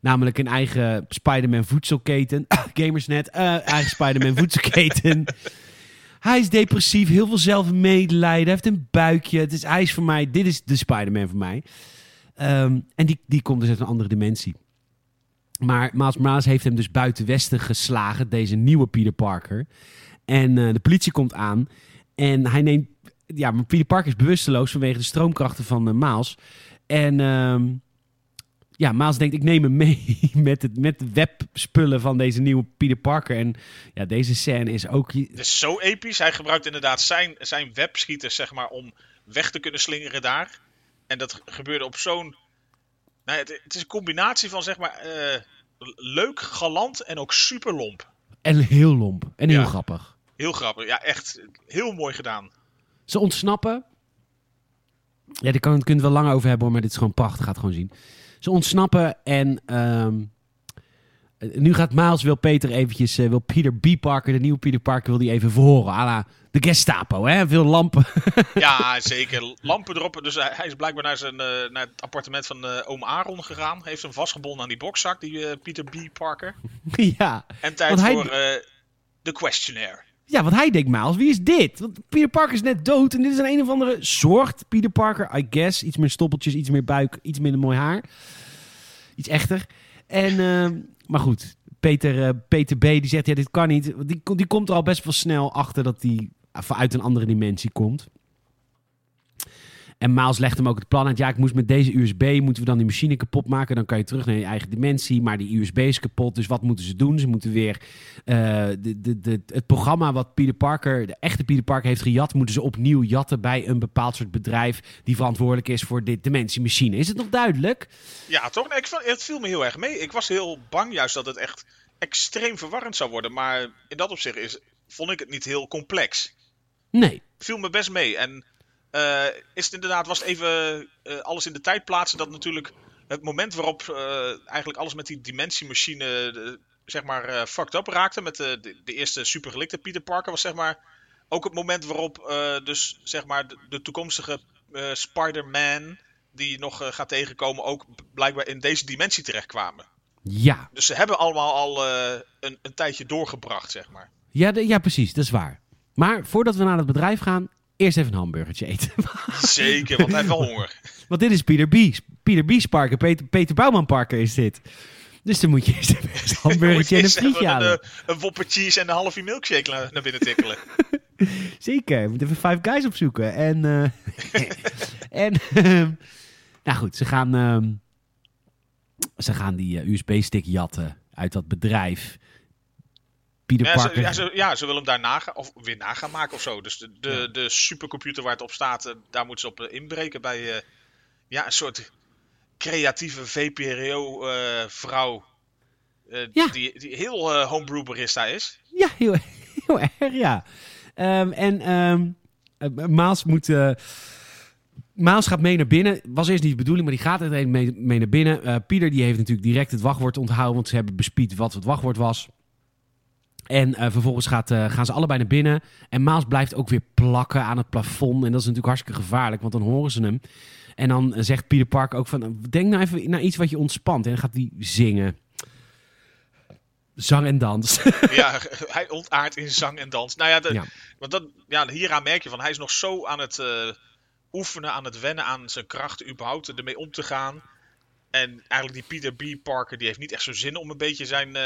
Namelijk een eigen Spider-Man voedselketen. Gamersnet. eh eigen Spider-Man voedselketen. Hij is depressief. Heel veel zelfmedelijden. Hij heeft een buikje. Het is, hij is voor mij... Dit is de Spider-Man voor mij. Ehm, en die, die komt dus uit een andere dimensie. Maar Miles Morales heeft hem dus buiten Westen geslagen, deze nieuwe Peter Parker. En eh, de politie komt aan en hij neemt... Ja, maar Peter Parker is bewusteloos vanwege de stroomkrachten van eh, Miles. En ehm, ja, Miles denkt, ik neem hem mee met, het, met de webspullen van deze nieuwe Peter Parker. En ja, deze scène is ook... Het is zo episch. Hij gebruikt inderdaad zijn, zijn webschieters, zeg maar, om weg te kunnen slingeren daar. En dat gebeurde op zo'n... Nou, het, het is een combinatie van, zeg maar, eh, leuk, galant en ook super lomp. En heel lomp. En heel Ja. grappig. Heel grappig. Ja, echt heel mooi gedaan. Ze ontsnappen. Ja, daar kan je het wel lang over hebben, hoor, maar dit is gewoon prachtig. Gaat gewoon zien. Ze ontsnappen en ehm, eh, nu gaat Miles wil Peter eventjes, eh, wil Peter B. Parker, de nieuwe Peter Parker, wil die even verhoren. à la de Gestapo, hè? Veel lampen. Ja, zeker. Lampen erop. Dus hij is blijkbaar naar, zijn, eh, naar het appartement van eh, oom Aaron gegaan. Heeft hem vastgebonden aan die bokszak, die Peter B. Parker. ja. En tijd Want hij- voor de questionnaire. Ja, want hij denkt, Miles, wie is dit? Want Peter Parker is net dood en dit is een een of andere soort Peter Parker, I guess. Iets meer stoppeltjes, iets meer buik, iets minder mooi haar. Iets echter. En, ehm, maar goed, Peter, eh, Peter B. die zegt, ja, dit kan niet. Die, die komt er al best wel snel achter dat hij vanuit een andere dimensie komt. En Miles legt hem ook het plan uit. Ja, ik moest met deze USB, moeten we dan die machine kapot maken. Dan kan je terug naar je eigen dimensie. Maar die USB is kapot, dus wat moeten ze doen? Ze moeten weer eh, de, de, de, het programma wat Peter Parker, de echte Peter Parker heeft gejat... moeten ze opnieuw jatten bij een bepaald soort bedrijf... die verantwoordelijk is voor dit dimensiemachine. Is het nog duidelijk? Ja, toch? Ik, het viel me heel erg mee. Ik was heel bang juist dat het echt extreem verwarrend zou worden. Maar in dat opzicht is, vond ik het niet heel complex. Nee. Viel me best mee. En eh, is het inderdaad, was het even eh, alles in de tijd plaatsen dat natuurlijk het moment waarop eh, eigenlijk alles met die dimentiemachine eh, zeg maar fucked up raakte met de, de, de eerste supergelikte Peter Parker was zeg maar ook het moment waarop dus zeg maar de, de toekomstige Spider-Man die nog gaat tegenkomen ook blijkbaar in deze dimensie terechtkwamen. Ja. Dus ze hebben allemaal al een, een tijdje doorgebracht zeg maar. Ja, de- ja, precies. Dat is waar. Maar voordat we naar het bedrijf gaan... eerst even een hamburgertje eten. Zeker, want hij heeft wel honger. Want dit is Peter B. Peter B. Parker. Peter, Peter Bouwman Parker is dit. Dus dan moet je eerst even een hamburgertje en een frietje halen. Een, eh, een whopper cheese en een halve milkshake naar, naar binnen tikkelen. Zeker, we moeten even Five Guys opzoeken. En, eh, en ehm, nou goed, ze gaan, ehm, ze gaan die eh, USB-stick jatten uit dat bedrijf. Peter Ja, ze, ja, ze, ja, ze willen hem daar nagaan, of weer na gaan maken of zo. Dus de, de, Ja. de supercomputer waar het op staat, eh, daar moeten ze op eh, inbreken bij eh, ja, een soort creatieve VPRO-vrouw. Ja. die, die heel eh homebrew barista is. Ja, heel, heel erg, ja. Ehm, en ehm eh, Maas moet... Maas gaat mee naar binnen. Was eerst niet de bedoeling, maar die gaat er mee, mee naar binnen. Eh, Pieter die heeft natuurlijk direct het wachtwoord onthouden, want ze hebben bespied wat het wachtwoord was. En eh, vervolgens gaat, eh, gaan ze allebei naar binnen. En Maas blijft ook weer plakken aan het plafond. En dat is natuurlijk hartstikke gevaarlijk, want dan horen ze hem. En dan zegt Pieter Park ook van... Denk nou even naar iets wat je ontspant. En dan gaat hij zingen. Zang en dans. ja, hij ontaart in zang en dans. Nou ja, de, Ja. want dat, ja, hieraan merk je van, hij is nog zo aan het eh, oefenen, aan het wennen aan zijn krachten, überhaupt ermee om te gaan. En eigenlijk die Peter B. Parker, die heeft niet echt zo zin om een beetje zijn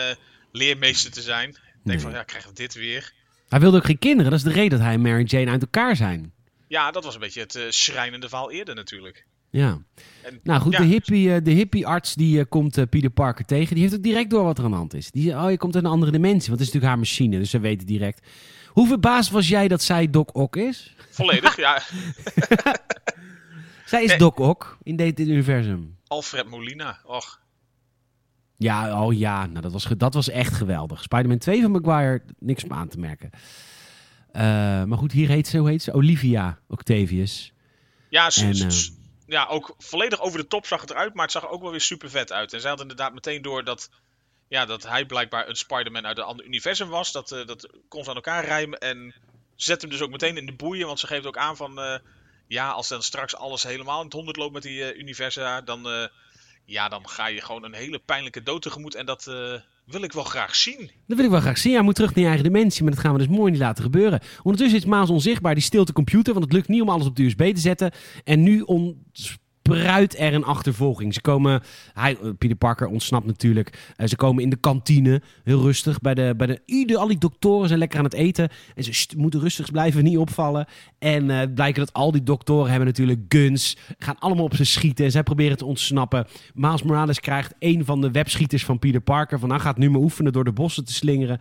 leermeester te zijn. Denk Nee. van, ja, krijgen we dit weer? Hij wilde ook geen kinderen. Dat is de reden dat hij en Mary Jane uit elkaar zijn. Ja, dat was een beetje het eh, schrijnende verhaal eerder natuurlijk. Ja. En, Nou goed, ja, de hippie, eh, de hippie-arts die eh, komt Peter Parker tegen. Die heeft ook direct door wat er aan de hand is. Die oh, je komt uit een andere dimensie. Want het is natuurlijk haar machine, dus ze weten direct. Hoe verbaasd was jij dat zij Doc Ock is? Volledig, ja. Zij is Nee. Doc Ock in dit universum. Alfred Molina. Och, Ja, oh ja, nou, dat, was, dat was echt geweldig. Spider-Man 2 van Maguire, niks om aan te merken. Eh, maar goed, hier heet ze, hoe heet ze? Olivia Octavius. Ja, En, eh, ja, ook volledig over de top zag het eruit, maar het zag er ook wel weer super vet uit. En zij had inderdaad meteen door dat, ja, dat hij blijkbaar een Spider-Man uit een ander universum was. Dat, eh, dat kon ze aan elkaar rijmen en zet hem dus ook meteen in de boeien, want ze geeft ook aan van, ja, als dan straks alles helemaal in het honderd loopt met die universa, dan, ja, dan ga je gewoon een hele pijnlijke dood tegemoet en dat eh, wil ik wel graag zien. Dat wil ik wel graag zien. Hij moet terug naar je eigen dimensie, maar dat gaan we dus mooi niet laten gebeuren. Ondertussen is Maas onzichtbaar, die stilt de computer, want het lukt niet om alles op de USB te zetten. En nu ontspruit er een achtervolging. Ze komen, hij, eh, Peter Parker ontsnapt natuurlijk. Eh, ze komen in de kantine, heel rustig. Bij de, bij de, ieder, al die doktoren zijn lekker aan het eten. En ze moeten rustig blijven, niet opvallen. En eh blijken dat al die doktoren hebben natuurlijk guns. Gaan allemaal op ze schieten. Zij proberen te ontsnappen. Miles Morales krijgt een van de webschieters van Peter Parker. Van, hij gaat nu maar oefenen door de bossen te slingeren.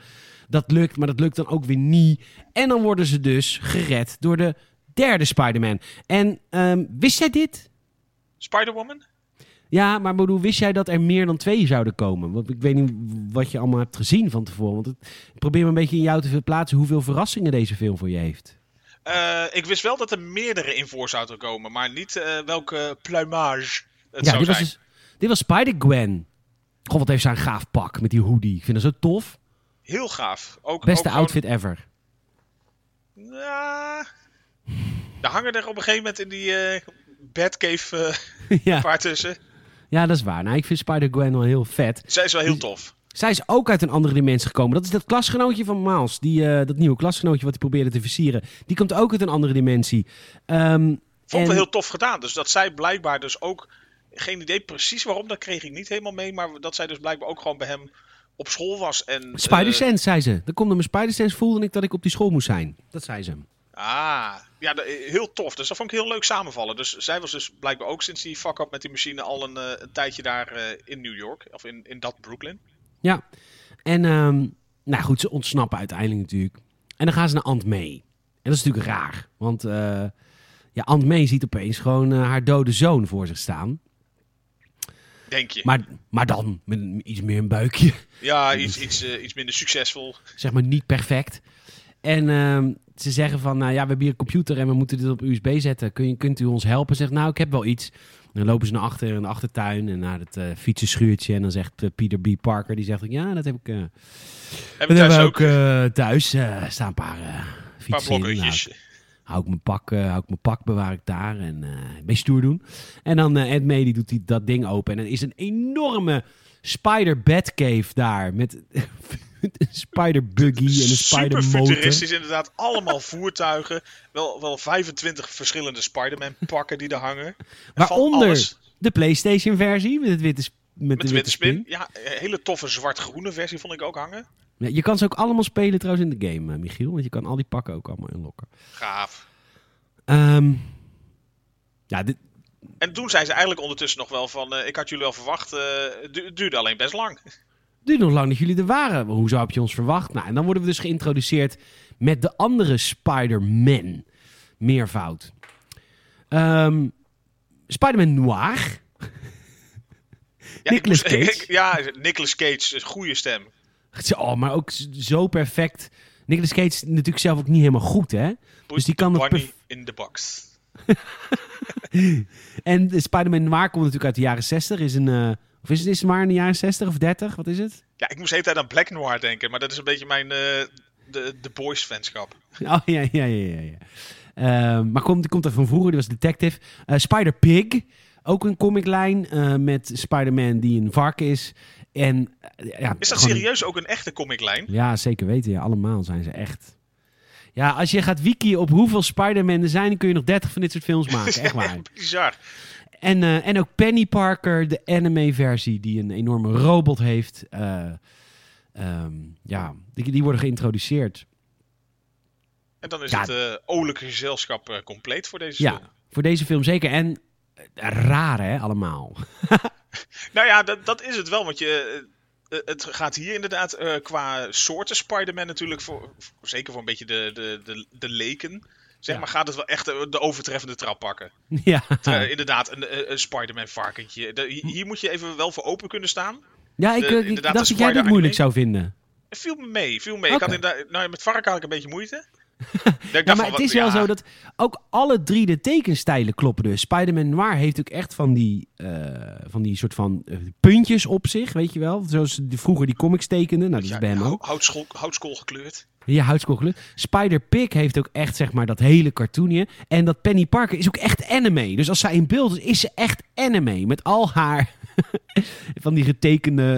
Dat lukt, maar dat lukt dan ook weer niet. En dan worden ze dus gered door de derde Spider-Man. En ehm, wist jij dit? Spider-Woman? Ja, maar bedoel, wist jij dat er meer dan twee zouden komen? Want ik weet niet wat je allemaal hebt gezien van tevoren. Want het, ik probeer me een beetje in jou te verplaatsen hoeveel verrassingen deze film voor je heeft. Eh, ik wist wel dat er meerdere in voor zouden komen, maar niet eh, welke plumage het ja, zou dit was, zijn. dus, dit was Spider-Gwen. Goh, wat heeft zij een gaaf pak met die hoodie. Ik vind dat zo tof. Heel gaaf. Ook, Beste ook gewoon- outfit ever. Ja. Daar hangen er op een gegeven moment in die eh Batcave eh ja. paar tussen. ja, dat is waar. Nou, ik vind Spider-Gwen wel heel vet. Zij is wel heel tof. Zij is ook uit een andere dimensie gekomen. Dat is dat klasgenootje van Miles. Die, eh, dat nieuwe klasgenootje wat hij probeerde te versieren. Die komt ook uit een andere dimensie. Ehm, Vond ik en- wel heel tof gedaan. Dus dat zij blijkbaar dus ook... Geen idee precies waarom, dat kreeg ik niet helemaal mee. Maar dat zij dus blijkbaar ook gewoon bij hem op school was. En, Spider-Sense, zei ze. Dan komt mijn Spider-Sense, voelde ik dat ik op die school moest zijn. Dat zei ze. eh, ah, ja, heel tof. Dus dat vond ik heel leuk samenvallen. Dus zij was dus blijkbaar ook sinds die fuck-up met die machine al een, eh, een tijdje daar eh, in New York. Of in, in dat Brooklyn. Ja. En, ehm, nou goed, ze ontsnappen uiteindelijk natuurlijk. En dan gaan ze naar Aunt May. En dat is natuurlijk raar. Want eh, ja, Aunt May ziet opeens gewoon haar dode zoon voor zich staan. Denk je. Maar, maar dan met een- iets meer een buikje. Ja, iets, iets, iets minder succesvol. zeg maar niet perfect. En ehm, ze zeggen van, nou ja, we hebben hier een computer en we moeten dit op USB zetten. Kun je, kunt u ons helpen? Zegt, nou, ik heb wel iets. Dan lopen ze naar achter in de achtertuin en naar het eh, fietsenschuurtje. En dan zegt eh, Peter B. Parker, die zegt, ja, dat heb ik, eh Hebben dat hebben we ook thuis. Staan een paar fietsen in. Nou. Hou ik mijn pak, eh, hou ik mijn pak bewaar ik daar en eh een beetje stoer doen. En dan eh Ed May, die doet die, dat ding open. En dan is een enorme spider Batcave daar met een spider buggy en een spider Super motor. futuristisch inderdaad. Allemaal voertuigen. Wel, wel 25 verschillende Spider-Man pakken die er hangen. Waaronder alles de PlayStation versie met het witte, met met de de witte spin. Ja, een hele toffe zwart-groene versie vond ik ook hangen. Ja, je kan ze ook allemaal spelen trouwens in de game, eh, Michiel. Want je kan al die pakken ook allemaal inlokken. Gaaf. Ehm ja, dit, En toen zei ze eigenlijk ondertussen nog wel van... eh, ik had jullie al verwacht. eh, het het duurde alleen best lang. duurt nog lang dat jullie er waren. Hoezo heb je ons verwacht? Nou, en dan worden we dus geïntroduceerd met de andere Spider-Man. Meervoud. Ehm Spider-Man Noir. Ja, Nicolas Cage. ja, Nicolas Cage. een Goede stem. Oh, maar ook zo perfect. Nicolas Cage is natuurlijk zelf ook niet helemaal goed, hè? Put Dus die kan perf- in the box. En de Spider-Man Noir komt natuurlijk uit de jaren 60. Is een, eh, of is het, is maar in de jaren 60 of 30? Wat is het? Ja, ik moest de hele tijd aan Black Noir denken. Maar dat is een beetje mijn... eh, de, de boys fanschap. Oh, ja, ja, ja, ja. ja. Ehm, maar komt, die komt er van vroeger, die was detective. Eh, Spider-Pig, ook een comiclijn met Spider-Man die een varken is. En, ja, Is dat gewoon- serieus ook een echte comiclijn? Ja, zeker weten. Ja, allemaal zijn ze echt. Ja, als je gaat wiki op hoeveel Spider-Man er zijn, dan kun je nog 30 van dit soort films maken. Echt waar. Bizar. En, eh, en ook Penny Parker, de anime-versie, die een enorme robot heeft. Eh, ehm, ja, die, die worden geïntroduceerd. En dan is Ja. het eh olijke gezelschap compleet voor deze Ja, film. voor deze film zeker. En raar hè, allemaal. Nou ja, dat, dat is het wel. Want je, eh, eh, het gaat hier inderdaad eh, qua soorten Spider-Man natuurlijk voor, voor- zeker voor een beetje de, de, de, de leken. Zeg Ja. maar, gaat het wel echt de overtreffende trap pakken. ja. Inderdaad, een, een Spider-Man varkentje. De- hier moet je even wel voor open kunnen staan. ja, ik, de- ik dacht dat jij dit Spider-Anime. moeilijk zou vinden. Viel me mee, viel me mee. Ik had inderdaad, nou, met varken had ik een beetje moeite. Ja, maar het is wel zo dat ook alle drie de tekenstijlen kloppen dus. Spider-Man Noir heeft ook echt van die, eh, van die soort van eh, puntjes op zich, weet je wel. Zoals die, vroeger die comics tekenden. Nou, dat ja, is bij hem ook. houtskool, houtskool gekleurd. Ja, houtskoolgeluk. Spider-Pig heeft ook echt, zeg maar, dat hele cartoonje. En dat Penny Parker is ook echt anime. Dus als zij in beeld is, is ze echt anime. Met al haar... van die getekende...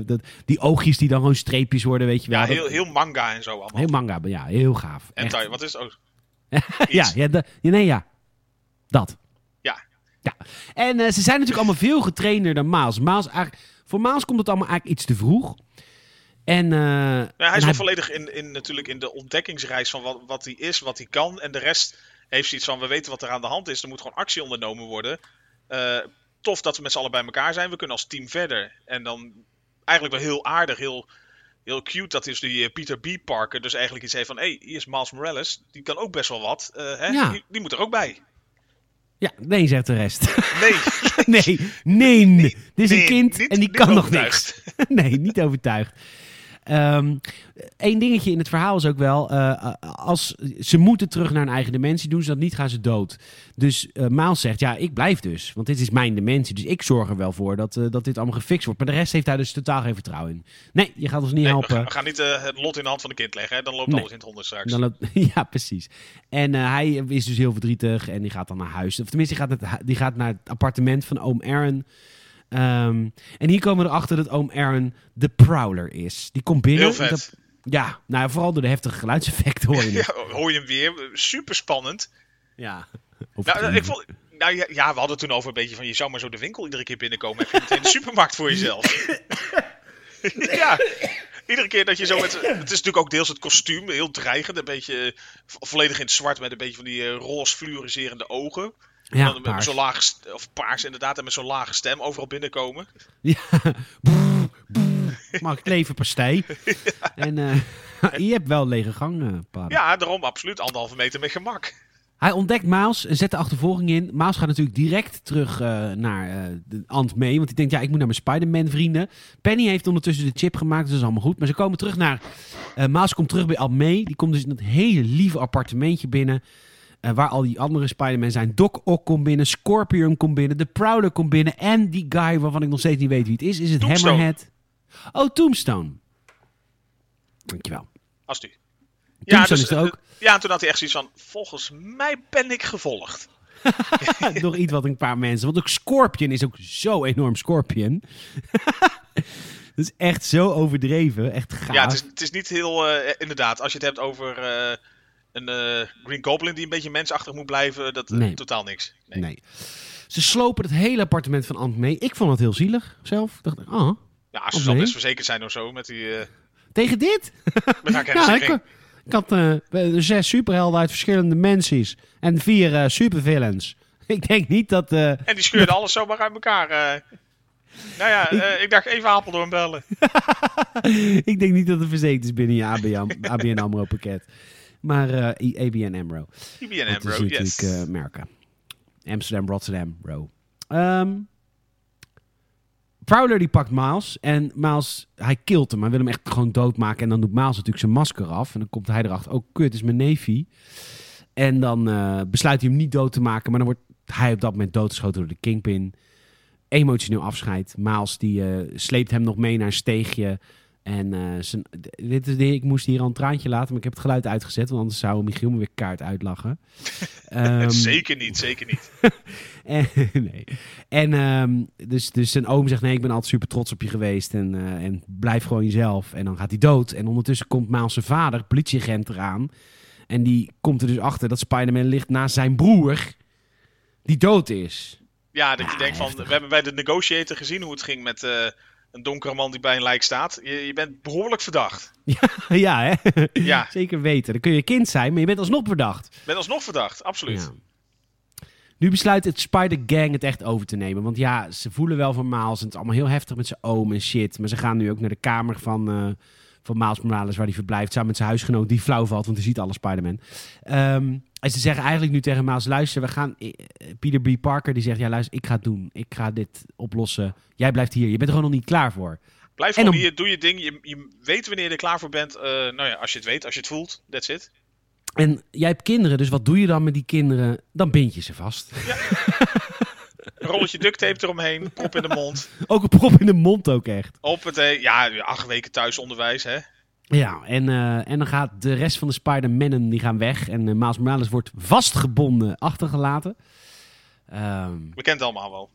eh, dat, die oogjes die dan gewoon streepjes worden, weet je wel. Ja, heel, heel manga en zo allemaal. heel manga, ja, heel gaaf. en wat is ook? ja, nee, ja. Dat. Ja. Ja. En eh, ze zijn natuurlijk allemaal veel getrainder dan. Miles eigenlijk, voor Miles komt het allemaal eigenlijk iets te vroeg. En, eh, Ja, hij en is nog volledig in, in, natuurlijk in de ontdekkingsreis van wat, wat hij is, wat hij kan. En de rest heeft zoiets van, we weten wat er aan de hand is. Er moet gewoon actie ondernomen worden. Tof dat we met z'n allen bij elkaar zijn. We kunnen als team verder. En dan eigenlijk wel heel aardig, heel, heel cute. Dat is die eh, Peter B. Parker dus eigenlijk iets heeft van... Hé, hey, hier is Miles Morales. Die kan ook best wel wat. Eh, hè? Ja. Die, die moet er ook bij. ja, nee, zegt de rest. Nee, nee, nee. Dit is een nee, kind niet- en die kan nog niks. nee, niet overtuigd. Eén dingetje in het verhaal is ook wel, eh, als ze moeten terug naar een eigen dimensie, doen ze dat niet, gaan ze dood. Dus eh Miles zegt, ja, ik blijf dus, want dit is mijn dimensie, dus ik zorg er wel voor dat, eh, dat dit allemaal gefixt wordt. Maar de rest heeft daar dus totaal geen vertrouwen in. Nee, je gaat ons niet Nee, we, helpen. gaan, we gaan niet eh, het lot in de hand van de kind leggen. Hè? Dan loopt Nee. alles in het honderd straks. Dan loopt- ja, precies. En eh, hij is dus heel verdrietig en die gaat dan naar huis. Of tenminste, die gaat, het, die gaat naar het appartement van oom Aaron. Ehm, en hier komen we erachter dat oom Aaron de Prowler is. Die komt binnen. Heel vet. Dat- ja, nou vooral door de heftige geluidseffecten hoor je het. Ja, hoor je hem weer. Super spannend. Ja. Nou, ik vond, nou ja, ja, we hadden het toen over een beetje van je zou maar zo de winkel iedere keer binnenkomen. Heb je meteen de supermarkt voor jezelf. ja, iedere keer dat je zo met. Het is natuurlijk ook deels het kostuum, heel dreigend. Een beetje vo- volledig in het zwart met een beetje van die eh, roze fluoriserende ogen. Ja, dan met zo'n lage, st- of paars inderdaad, en met zo'n lage stem overal binnenkomen. Ja. Boe, boe. Mag ik leven pastei? En eh, je hebt wel lege gang, pa. Ja, daarom absoluut anderhalve meter met gemak. Hij ontdekt Miles en zet de achtervolging in. Miles gaat natuurlijk direct terug eh, naar eh, de Ant May. Want hij denkt, ja, ik moet naar mijn Spider-Man vrienden. Penny heeft ondertussen de chip gemaakt, dus dat is allemaal goed. Maar ze komen terug naar... eh Miles komt terug bij Ant May. Die komt dus in dat hele lieve appartementje binnen. Eh, waar al die andere Spider-Man zijn. Doc Ock komt binnen, Scorpion komt binnen, de Prowler komt binnen. En die guy waarvan ik nog steeds niet weet wie het is. Is het Tombstone. Hammerhead? Oh, Tombstone. Dankjewel. Als u. Tombstone is er eh, ook. Ja, en toen had hij echt zoiets van: Volgens mij ben ik gevolgd. Nog iets wat een paar mensen. Want ook Scorpion is ook zo enorm Scorpion. Dat is echt zo overdreven. Echt gaaf. Ja, het is, het is niet heel. eh, inderdaad, als je het hebt over een eh, Green Goblin die een beetje mensachtig moet blijven, dat eh, Nee. totaal niks. Nee. Nee. Ze slopen het hele appartement van Ant mee. Ik vond het heel zielig zelf. Ik dacht, oh, Ja, ze zal best verzekerd zijn of zo met, die, eh tegen dit? met haar Ja, ik, ik had zes superhelden uit verschillende dimensies. En vier supervillains. Ik denk niet dat... En die scheurde alles zomaar uit elkaar. Nou ja, ik dacht even Apeldoorn bellen. ik denk niet dat het verzekerd is binnen je ABN, ABN AMRO pakket. Maar eh, I- ABN AMRO. IBN Dat is Amro, natuurlijk yes. eh, merken. Amsterdam, Rotterdam, Row. Ehm, Prowler die pakt Miles. En Miles, hij kilt hem. Hij wil hem echt gewoon doodmaken. En dan doet Miles natuurlijk zijn masker af. En dan komt hij erachter. Oh, kut, is mijn neefie. En dan eh, besluit hij hem niet dood te maken. Maar dan wordt hij op dat moment doodgeschoten door de Kingpin. Emotioneel afscheid. Miles die sleept hem nog mee naar een steegje. En zijn, dit is, ik moest hier al een traantje laten, maar ik heb het geluid uitgezet. Want anders zou Michiel me weer kaart uitlachen. Ehm, zeker niet, zeker niet. en, nee. En ehm, dus, dus zijn oom zegt: Nee, ik ben altijd super trots op je geweest. En, eh, en blijf gewoon jezelf. En dan gaat hij dood. En ondertussen komt Miles zijn vader, politieagent, eraan. En die komt er dus achter dat Spider-Man ligt naast zijn broer, die dood is. Ja, dat je denkt van, we hebben bij de Negotiator gezien hoe het ging met, eh, een donkere man die bij een lijk staat. Je, je bent behoorlijk verdacht. ja, hè? Ja. Zeker weten. Dan kun je kind zijn, maar je bent alsnog verdacht. Je bent alsnog verdacht, absoluut. Ja. Nu besluit het Spider Gang het echt over te nemen. Want ja, ze voelen wel van Miles. En het is allemaal heel heftig met zijn oom en shit. Maar ze gaan nu ook naar de kamer van, eh van Miles Morales, waar hij verblijft. Samen met zijn huisgenoot, die flauw valt, want hij ziet alle Spider-Man. Ehm, en ze zeggen eigenlijk nu tegen Miles, luister, we gaan... eh, Peter B. Parker, die zegt, ja luister, ik ga het doen. Ik ga dit oplossen. Jij blijft hier. Je bent er gewoon nog niet klaar voor. Blijf gewoon hier, doe je ding. Je, je weet wanneer je er klaar voor bent. Eh, nou ja, als je het weet, als je het voelt, that's it. En jij hebt kinderen, dus wat doe je dan met die kinderen? Dan bind je ze vast. Een rolletje duct tape eromheen, prop in de mond. Ook een prop in de mond ook echt. Op het, ja, acht weken thuisonderwijs, hè. Ja, en, eh, en dan gaat de rest van de Spider-Mannen die gaan weg. En uh, Miles Morales wordt vastgebonden achtergelaten. Ehm, We kennen het allemaal wel.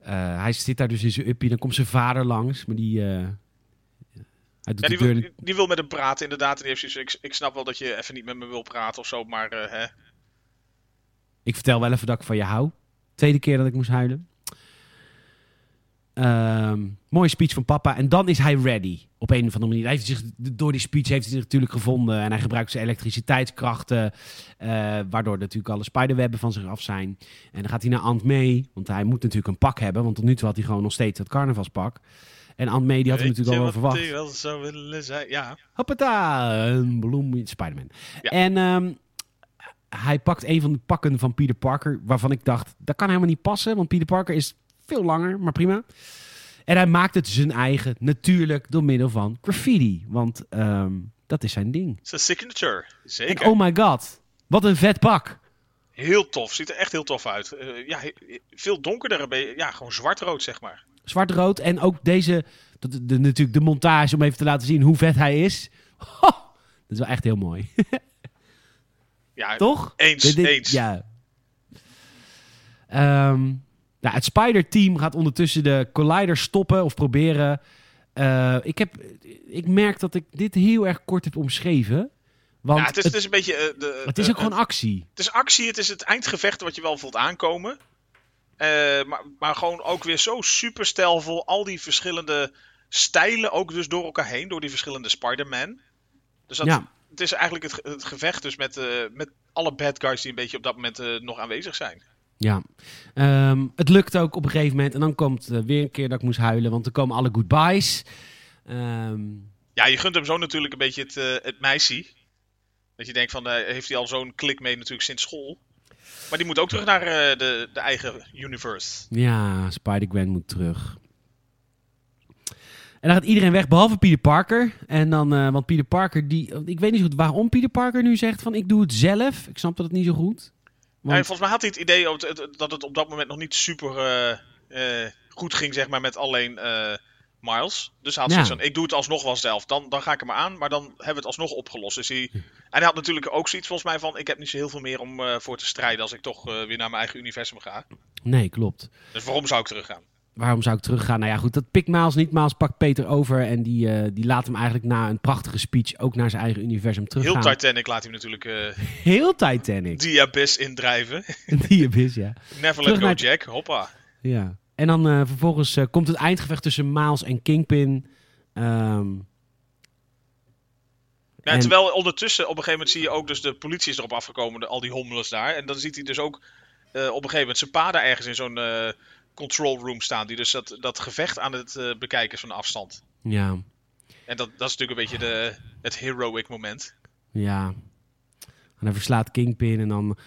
eh, hij zit daar dus in zijn uppie. Dan komt zijn vader langs. Maar die... hij doet Ja, de die, deur wil, die wil met hem praten, inderdaad. En die heeft zoiets, ik, ik snap wel dat je even niet met me wil praten of zo, maar hè. Ik vertel wel even dat ik van je hou. Tweede keer dat ik moest huilen. Ehm, mooie speech van papa. En dan is hij ready. Op een of andere manier. Hij heeft zich, door die speech heeft hij zich natuurlijk gevonden. En hij gebruikt zijn elektriciteitskrachten. eh, waardoor natuurlijk alle spiderwebben van zich af zijn. En dan gaat hij naar Aunt May. Want hij moet natuurlijk een pak hebben. Want tot nu toe had hij gewoon nog steeds dat carnavalspak. En Aunt May die had hem natuurlijk al wel verwacht. wel zou willen zijn? Ja. Hoppata, een bloem, Spider-Man. Ja. En ehm, hij pakt een van de pakken van Peter Parker, waarvan ik dacht, dat kan helemaal niet passen, want Peter Parker is veel langer, maar prima. En hij maakt het zijn eigen, natuurlijk door middel van graffiti, want ehm, dat is zijn ding. Zijn signature. En Zeker. oh my god, wat een vet pak. Heel tof. Ziet er echt heel tof uit. Eh, ja, veel donkerder. Ja, gewoon zwart-rood, zeg maar. Zwart-rood en ook deze, de, de, natuurlijk de montage om even te laten zien hoe vet hij is. Ho, dat is wel echt heel mooi, Ja, toch? Eens, Dit- dit- eens. Ja. Ehm, nou, het Spider-team gaat ondertussen de Collider stoppen of proberen. Eh, ik, heb, ik merk dat ik dit heel erg kort heb omschreven. Want ja het, is, het is een beetje... eh, de, het is ook gewoon actie. Het is actie, het is het eindgevecht wat je wel voelt aankomen. Eh, maar, maar gewoon ook weer zo super stijlvol. Al die verschillende stijlen ook dus door elkaar heen. Door die verschillende Spider-Man. Dus dat, Ja. Het is eigenlijk het, ge- het gevecht dus met, eh, met alle bad guys die een beetje op dat moment eh, nog aanwezig zijn. Ja. Ehm, het lukt ook op een gegeven moment. En dan komt eh, weer een keer dat ik moest huilen. Want er komen alle goodbyes. Ehm, Ja, je gunt hem zo natuurlijk een beetje het, het meisje. Dat je denkt van, heeft hij al zo'n klik mee natuurlijk sinds school. Maar die moet ook terug naar de, de eigen universe. Ja, Spider-Gwen moet terug. Dan gaat iedereen weg, behalve Peter Parker. En dan, eh, want Peter Parker, die, ik weet niet zo goed waarom Peter Parker nu zegt van ik doe het zelf. Ik snap dat het niet zo goed. Ja, Want- volgens mij had hij het idee dat het, op dat moment nog niet super eh, eh, goed ging, zeg maar, met alleen Miles. Dus hij had Ja. zoiets van, ik doe het alsnog wel zelf. Dan, dan ga ik maar aan, maar dan hebben we het alsnog opgelost. Dus hij, en hij had natuurlijk ook zoiets volgens mij van, ik heb niet zo heel veel meer om voor te strijden als ik toch weer naar mijn eigen universum ga. Nee, klopt. Dus waarom zou ik teruggaan? Waarom zou ik teruggaan? Nou ja, goed, dat pikt Miles niet. Miles pakt Peter over en die, eh, die laat hem eigenlijk na een prachtige speech ook naar zijn eigen universum teruggaan. Heel Titanic laat hij natuurlijk eh Heel Titanic. die abyss indrijven. Die abyss, ja. Never Terug let go Jack, hoppa. ja. En dan eh, vervolgens komt het eindgevecht tussen Miles en Kingpin. Ehm, Ja, En- Terwijl ondertussen op een gegeven moment zie je ook dus de politie is erop afgekomen, de, al die homeless daar. En dan ziet hij dus ook op een gegeven moment zijn pa daar ergens in zo'n control room staan. Die dus dat, dat gevecht aan het eh, bekijken van afstand. ja. En dat, dat is natuurlijk een beetje de, het heroic moment. Ja. En hij verslaat Kingpin en dan...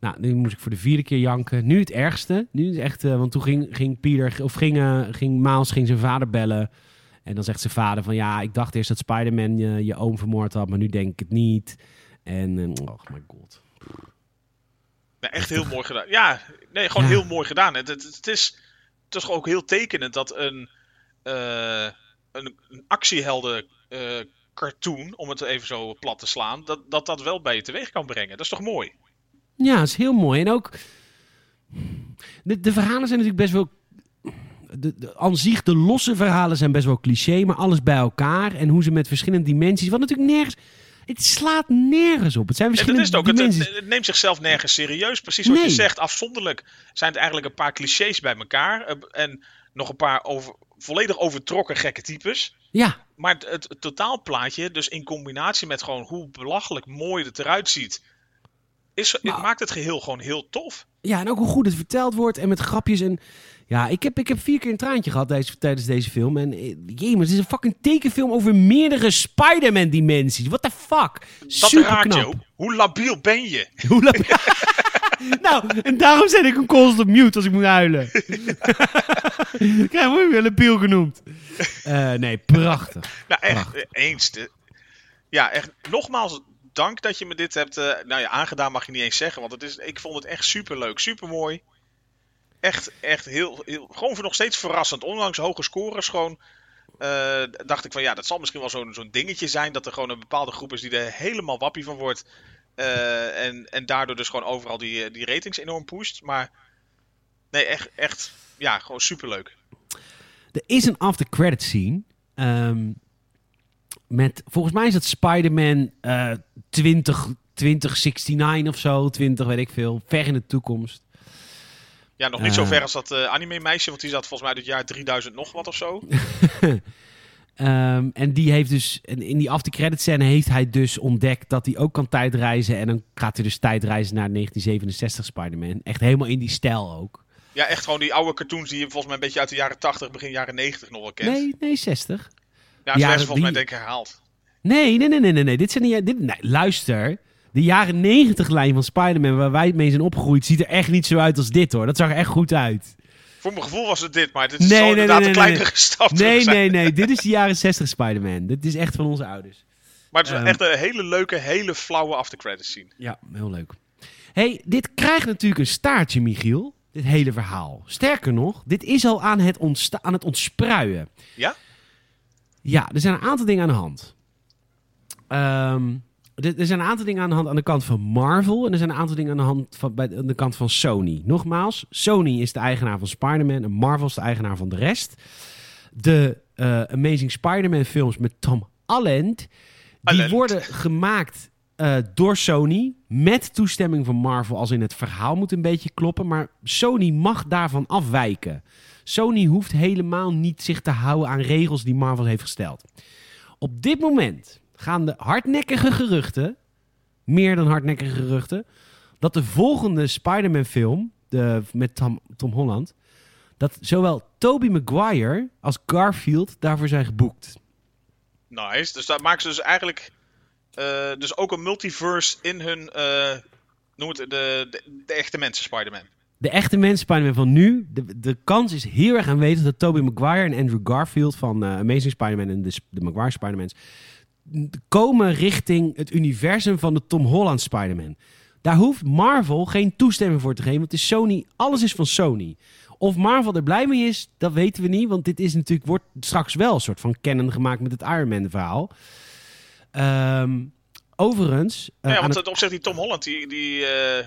Nou, nu moest ik voor de vierde keer janken. Nu het ergste. Nu is echt... eh, want toen ging, ging Peter... Of ging, eh, ging Miles ging zijn vader bellen. En dan zegt zijn vader van... Ja, ik dacht eerst dat Spider-Man je, je oom vermoord had. Maar nu denk ik het niet. En... oh my god. Nee, echt heel mooi gedaan. Ja, nee, gewoon Ja. heel mooi gedaan. Het, het, het is, het is ook heel tekenend dat een, eh, een, een actiehelden eh, cartoon, om het even zo plat te slaan, dat, dat dat wel bij je teweeg kan brengen. Dat is toch mooi? Ja, dat is heel mooi. En ook... De, de verhalen zijn natuurlijk best wel... De, de, aan zich, de losse verhalen zijn best wel cliché, maar alles bij elkaar. En hoe ze met verschillende dimensies... Wat natuurlijk nergens... Het slaat nergens op. Het zijn En dat verschillende is het ook. Het, het, dimensies. het neemt zichzelf nergens serieus. Precies wat Nee. je zegt, afzonderlijk zijn het eigenlijk een paar clichés bij elkaar. eh, En nog een paar over, volledig overtrokken gekke types. Ja, Maar het, het, het totaalplaatje, dus in combinatie met gewoon hoe belachelijk mooi het eruit ziet, is, het Maar- maakt het geheel gewoon heel tof. ja, en ook hoe goed het verteld wordt en met grapjes. En ja, ik heb, ik heb vier keer een traantje gehad deze, tijdens deze film. En eh, jee, maar het is een fucking tekenfilm over meerdere Spider-Man dimensies. What the fuck? Dat Super knap. Hoe labiel ben je? Hoe la- nou, en daarom zet ik een constant mute als ik moet huilen. krijg wel een piel genoemd. Eh, nee, prachtig. Nou, echt Prachtig. eh, eens. De- Ja, echt. Nogmaals, dank dat je me dit hebt. nou ja, aangedaan mag je niet eens zeggen, want het is, ik vond het echt super leuk, super mooi. Echt, echt heel, heel. Gewoon voor nog steeds verrassend. Ondanks hoge scores, gewoon. eh, dacht ik van ja, dat zal misschien wel zo'n zo'n dingetje zijn. Dat er gewoon een bepaalde groep is die er helemaal wappie van wordt. eh, en, en daardoor dus gewoon overal die, eh, die ratings enorm pusht. Maar nee, echt, echt. Ja, gewoon super leuk. Er is een after credit scene. ehm, met, volgens mij is dat Spider-Man eh 20, 2069 of zo. 20, weet ik veel. Ver in de toekomst. Ja, nog niet zo Eh. ver als dat eh, anime-meisje, want die zat volgens mij uit het jaar 3000 nog wat of zo. Ehm, en die heeft dus, in die after credit scène heeft hij dus ontdekt dat hij ook kan tijdreizen. En dan gaat hij dus tijdreizen naar 1967 Spider-Man. Echt helemaal in die stijl ook. Ja, echt gewoon die oude cartoons die je volgens mij een beetje uit de jaren 80, begin jaren 90 nog wel kent. Nee, nee, 60. ja, ze ze volgens mij denk ik herhaald. Nee, nee, nee, nee, nee. nee. Dit zijn niet. Dit, nee, luister. De jaren 90 lijn van Spider-Man, waar wij mee zijn opgegroeid, ziet er echt niet zo uit als dit hoor. Dat zag er echt goed uit. Voor mijn gevoel was het dit, maar dit is Nee, zo nee, inderdaad nee, een kleinere stap Nee, nee, nee. Dit is de jaren 60 Spider-Man. Dit is echt van onze ouders. Maar het is Ehm. echt een hele leuke, hele flauwe aftercredits scene. Ja, heel leuk. hey, dit krijgt natuurlijk een staartje, Michiel. Dit hele verhaal. Sterker nog, dit is al aan het, aan het ontspruien. Ja? Ja, er zijn een aantal dingen aan de hand. Ehm, er, er zijn een aantal dingen aan de hand aan de kant van Marvel. En er zijn een aantal dingen aan de hand van, bij, aan de kant van Sony. Nogmaals, Sony is de eigenaar van Spider-Man en Marvel is de eigenaar van de rest. De eh, Amazing Spider-Man films met Tom Holland, die worden gemaakt eh, door Sony met toestemming van Marvel. Als in het verhaal moet een beetje kloppen, maar Sony mag daarvan afwijken. Sony hoeft helemaal niet zich te houden aan regels die Marvel heeft gesteld. Op dit moment gaan de hardnekkige geruchten, meer dan hardnekkige geruchten, dat de volgende Spider-Man film, de, met Tom, Tom Holland, dat zowel Tobey Maguire als Garfield daarvoor zijn geboekt. Nice. Dus daar maken ze dus eigenlijk eh, dus ook een multiverse in hun, eh, noem het, de, de, de echte mensen Spider-Man. De echte mensen Spider-Man van nu, de, de kans is heel erg aanwezig dat Tobey Maguire en Andrew Garfield van eh, Amazing Spider-Man en de, de Maguire Spider-Mans komen richting het universum van de Tom Holland Spider-Man. Daar hoeft Marvel geen toestemming voor te geven, want het is Sony, alles is van Sony. Of Marvel er blij mee is, dat weten we niet, want dit is natuurlijk, wordt straks wel een soort van canon gemaakt met het Iron Man verhaal. Ehm, overigens, eh, ja, want het- het opzet die Tom Holland, die, die eh,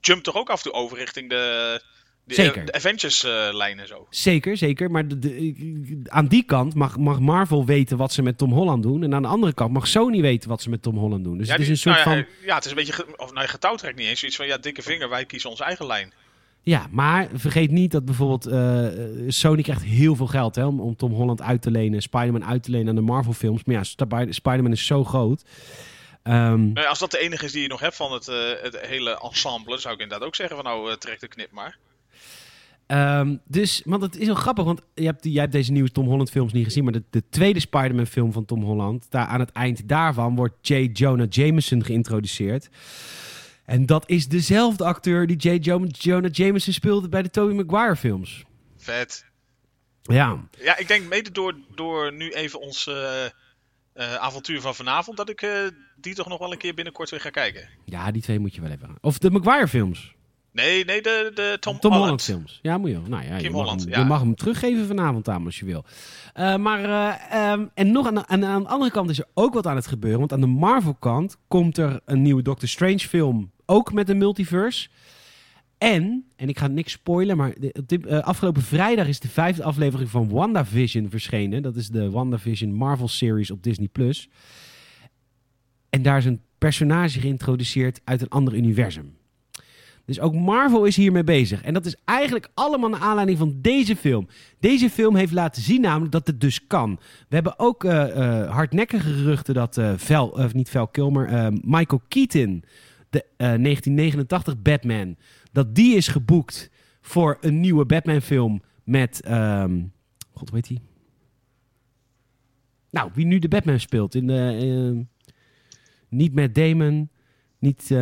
jumpt toch ook af en toe over richting de, Zeker. de Avengers-lijn en zo. Zeker, zeker. Maar de, de- aan die kant mag, mag Marvel weten wat ze met Tom Holland doen. En aan de andere kant mag Sony weten wat ze met Tom Holland doen. Dus Ja, het is een soort nou ja, van... ja, het is een beetje, ge- of nou, getouwtrekt niet eens. Zoiets van, ja, dikke vinger, wij kiezen onze eigen lijn. Ja, maar vergeet niet dat bijvoorbeeld eh, Sony krijgt heel veel geld hè, om, om Tom Holland uit te lenen. Spider-Man uit te lenen aan de Marvel films. Maar ja, Sp- Spider-Man is zo groot. Ehm, Nou ja, als dat de enige is die je nog hebt van het, eh, het hele ensemble, zou ik inderdaad ook zeggen van nou, eh, trek de knip maar. Ehm, dus, want het is wel grappig, want je hebt, jij hebt deze nieuwe Tom Holland films niet gezien, maar de, de tweede Spider-Man film van Tom Holland, daar aan het eind daarvan wordt J. Jonah Jameson geïntroduceerd. En dat is dezelfde acteur die J. Jo- Jonah Jameson speelde bij de Tobey Maguire films. Vet. Ja, Ja, ik denk mede door, door nu even ons eh, eh, avontuur van vanavond, dat ik eh, die toch nog wel een keer binnenkort weer ga kijken. ja, die twee moet je wel even aan. Of de Maguire films. Nee, nee, de, de Tom, Tom Holland. Holland films. Ja, moet je wel. Nou ja, je mag, Holland, hem, ja. je mag hem teruggeven vanavond aan als je wil. Eh, maar, eh, ehm, en nog aan, aan, aan de andere kant is er ook wat aan het gebeuren. Want aan de Marvel kant komt er een nieuwe Doctor Strange film. Ook met een multiverse. En, en ik ga niks spoilen, maar de- eh, afgelopen vrijdag is de vijfde aflevering van WandaVision verschenen. Dat is de WandaVision Marvel series op Disney+. En daar is een personage geïntroduceerd uit een ander universum. Dus ook Marvel is hiermee bezig. En dat is eigenlijk allemaal naar aanleiding van deze film. Deze film heeft laten zien namelijk dat het dus kan. We hebben ook eh, eh, hardnekkige geruchten dat eh Val, of niet Val Kilmer, eh, Michael Keaton, de eh, 1989 Batman, dat die is geboekt voor een nieuwe Batman film met, ehm, god weet hij? Nou, wie nu de Batman speelt in de, niet met Damon, niet,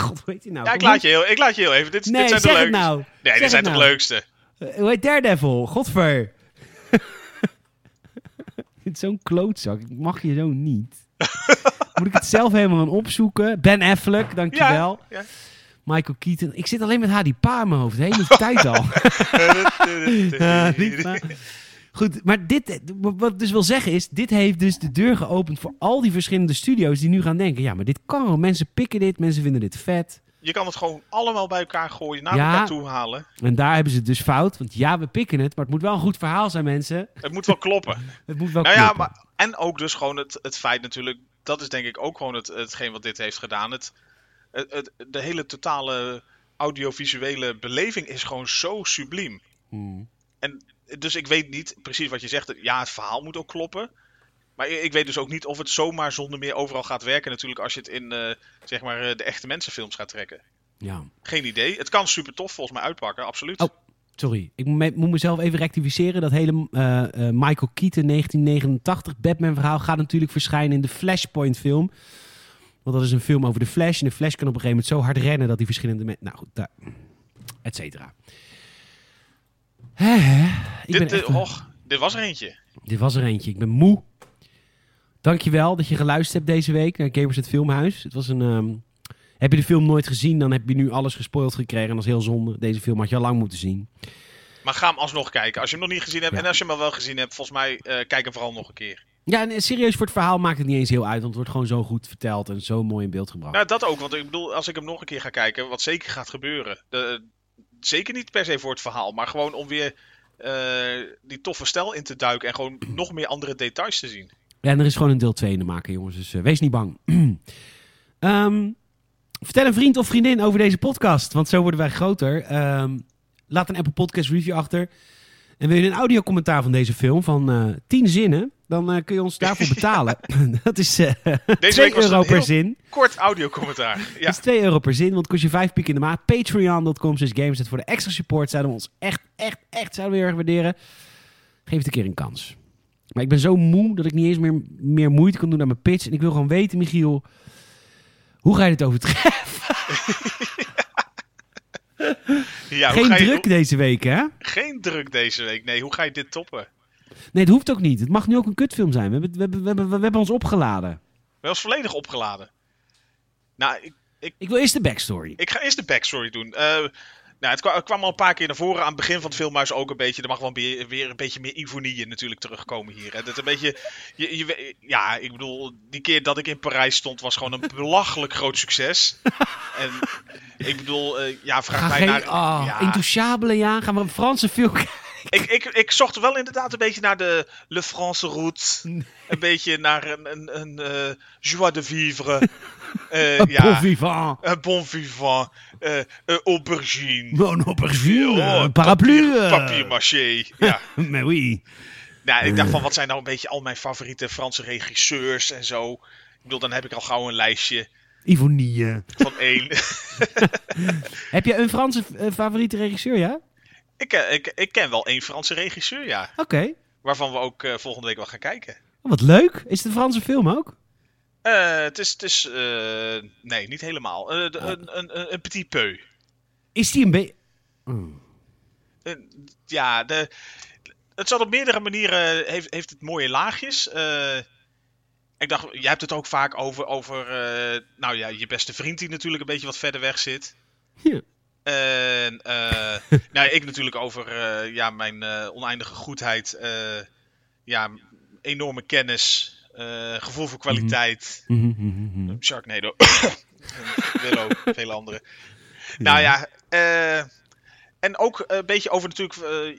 eh, god weet hij nou? Ja, ik laat je heel, ik laat je heel even. Dit, Nee, dit zijn zeg de het leukste. nou. Nee, Zeg dit zijn nou. de leukste. Eh, hoe heet Daredevil? Godver. Zo'n klootzak. Ik mag je zo niet. Moet ik het zelf helemaal gaan opzoeken? Ben Affleck, dankjewel. Ja, ja. Michael Keaton. Ik zit alleen met Hadi Pa in mijn hoofd. De hele tijd al. Niet waar. Goed, maar dit, wat ik dus wil zeggen is, dit heeft dus de deur geopend voor al die verschillende studio's die nu gaan denken, ja, maar dit kan. Mensen pikken dit, mensen vinden dit vet. Je kan het gewoon allemaal bij elkaar gooien, naar Ja. elkaar toe halen. En daar hebben ze het dus fout, want ja, we pikken het, maar het moet wel een goed verhaal zijn, mensen. Het moet wel kloppen. Het moet wel nou ja, kloppen. maar, en ook dus gewoon het, het feit natuurlijk, dat is denk ik ook gewoon het, hetgeen wat dit heeft gedaan. Het, het, het- de hele totale audiovisuele beleving is gewoon zo subliem. Hmm. En dus ik weet niet precies wat je zegt. Ja, het verhaal moet ook kloppen. Maar ik weet dus ook niet of het zomaar zonder meer overal gaat werken. Natuurlijk als je het in eh, zeg maar, eh, de echte mensenfilms gaat trekken. Ja. Geen idee. Het kan super tof volgens mij uitpakken, absoluut. Oh. Sorry, ik moet mezelf even rectificeren. Dat hele eh, Michael Keaton 1989 Batman verhaal gaat natuurlijk verschijnen in de Flashpoint film. Want dat is een film over de Flash. En de Flash kan op een gegeven moment zo hard rennen dat hij verschillende mensen... Nou goed, daar... Et cetera. Hè. Ik ben dit, echt eh, och, dit was er eentje. Dit was er eentje. Ik ben moe. Dankjewel dat je geluisterd hebt deze week naar Gamers het Filmhuis. Het was een... ehm, Heb je de film nooit gezien, dan heb je nu alles gespoild gekregen. En dat is heel zonde. Deze film had je al lang moeten zien. Maar ga hem alsnog kijken. Als je hem nog niet gezien hebt. Ja. En als je hem al wel gezien hebt, volgens mij, eh, kijk hem vooral nog een keer. Ja, en serieus, voor het verhaal maakt het niet eens heel uit. Want het wordt gewoon zo goed verteld en zo mooi in beeld gebracht. Nou, dat ook. Want ik bedoel, als ik hem nog een keer ga kijken, wat zeker gaat gebeuren. De, zeker niet per se voor het verhaal, maar gewoon om weer eh, die toffe stijl in te duiken. En gewoon nog meer andere details te zien. Ja, en er is gewoon een deel 2 in te maken, jongens. Dus eh, wees niet bang. Ehm, vertel een vriend of vriendin over deze podcast. Want zo worden wij groter. Ehm, laat een Apple Podcast review achter. En wil je een audiocommentaar van deze film van eh 10 zinnen... dan eh, kun je ons daarvoor betalen. dat is 2 week was het euro een per zin. Kort audiocommentaar. Ja. Dat is 2 euro per zin, want het kost je 5 piek in de maand. Patreon.com slash gameset voor de extra support. Zouden we ons echt, echt, echt zouden we heel erg waarderen. Geef het een keer een kans. Maar ik ben zo moe dat ik niet eens meer, meer moeite kan doen aan mijn pitch. En ik wil gewoon weten, Michiel, hoe ga je dit overtreffen? Ja, Geen je- druk deze week, hè? Geen druk deze week. Nee, hoe ga je dit toppen? Nee, het hoeft ook niet. Het mag nu ook een kutfilm zijn. We hebben, we hebben, we hebben, we hebben ons opgeladen. Wel eens volledig opgeladen. Nou, ik, Ik wil eerst de backstory. ik ga eerst de backstory doen. Eh, nou, het, kwa- het kwam al een paar keer naar voren. Aan het begin van het filmhuis ook een beetje. Er mag wel weer, weer een beetje meer ironie natuurlijk terugkomen hier. Hè. Dat een beetje, je, je, ja, ik bedoel, die keer dat ik in Parijs stond was gewoon een belachelijk groot succes. en ik bedoel, eh, ja, vraag Ga mij geen naar... oh, ja. Intouchable, ja. Gaan we een Franse film kijken? Ik, ik, ik zocht wel inderdaad een beetje naar de Le France route. Een beetje naar een, een, een eh, joie de vivre. Eh, Een ja, bon vivant. een bon vivant. een aubergine. Mon aubergine. Oh, een paraplu. Papier, papier maché. Ja. Mais oui. nou, ik dacht van, wat zijn nou een beetje al mijn favoriete Franse regisseurs en zo. Ik bedoel, dan heb ik al gauw een lijstje Ivonie. van één. Heb je een Franse favoriete regisseur, ja? Ik, ik, ik ken wel één Franse regisseur, ja. Oké. Waarvan we ook eh, volgende week wel gaan kijken. Oh, wat leuk. Is het een Franse film ook? Eh, het is, het is eh, nee, niet helemaal. De- een, een, een, een petit peu. Is die een beetje... Ja, de, het zat op meerdere manieren, heeft, heeft het mooie laagjes. Ik dacht, jij hebt het ook vaak over, over nou ja, je beste vriend die natuurlijk een beetje wat verder weg zit. Ja. En eh, nou, ik natuurlijk over eh, ja, mijn eh, oneindige goedheid, ja, enorme kennis, gevoel voor kwaliteit. Mhm, mhm, mhm. Sharknado. Willow, vele andere. Nou ja, eh, en ook een beetje over natuurlijk.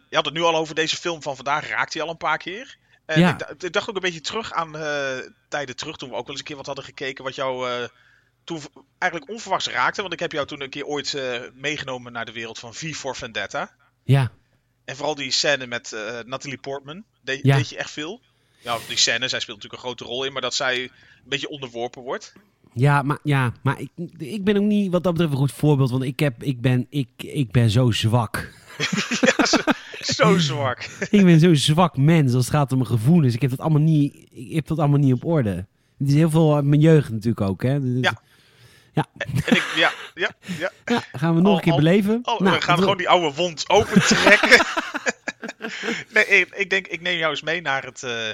je had het nu al over deze film van vandaag, raakt hij al een paar keer. En Ja. ik, dacht ook een beetje terug aan tijden terug, toen we ook wel eens een keer wat hadden gekeken, wat jou eh, toen eigenlijk onverwachts raakte. Want ik heb jou toen een keer ooit eh, meegenomen naar de wereld van V for Vendetta. Ja. En vooral die scène met eh, Natalie Portman, deed, Ja. deed je echt veel. Ja, die scène, zij speelt natuurlijk een grote rol in, maar dat zij een beetje onderworpen wordt. Ja, maar, ja, maar ik, ik ben ook niet wat dat betreft een goed voorbeeld. Want ik, heb, ik, ben, ik, ik ben zo zwak. ja, zo, zo zwak. ik ben zo'n zwak mens als het gaat om mijn gevoelens. Ik heb dat allemaal niet, ik heb dat allemaal niet op orde. Het is heel veel uit mijn jeugd natuurlijk ook. Hè? Dus- Ja. En ik, ja, ja, ja. Ja, gaan we nog Al- een keer al- beleven. Oh, Nou, we gaan gewoon die oude wond opentrekken. nee, ik, ik denk, ik neem jou eens mee naar het, eh,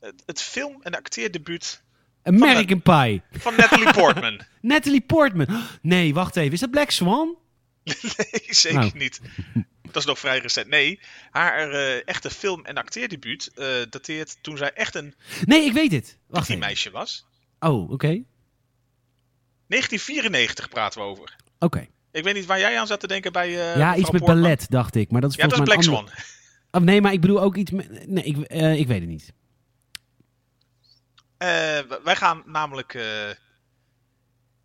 het, het film- en acteerdebuut American Pie. van Natalie Portman. Natalie Portman. Nee, wacht even. Is dat Black Swan? nee, zeker Nou. niet. Dat is nog vrij recent. Nee, haar eh, echte film- en acteerdebuut eh, dateert toen zij echt een Nee, ik weet het. Wacht meisje was. Oh, oké. 1994 praten we over. Oké. Ik weet niet waar jij aan zat te denken bij. eh, ja, iets met Portman. ballet, dacht ik. Maar dat is Ja, dat is Black Swan. ander- Oh, nee, maar ik bedoel ook iets met... Nee, ik, eh, ik weet het niet. Eh, w- wij gaan namelijk eh,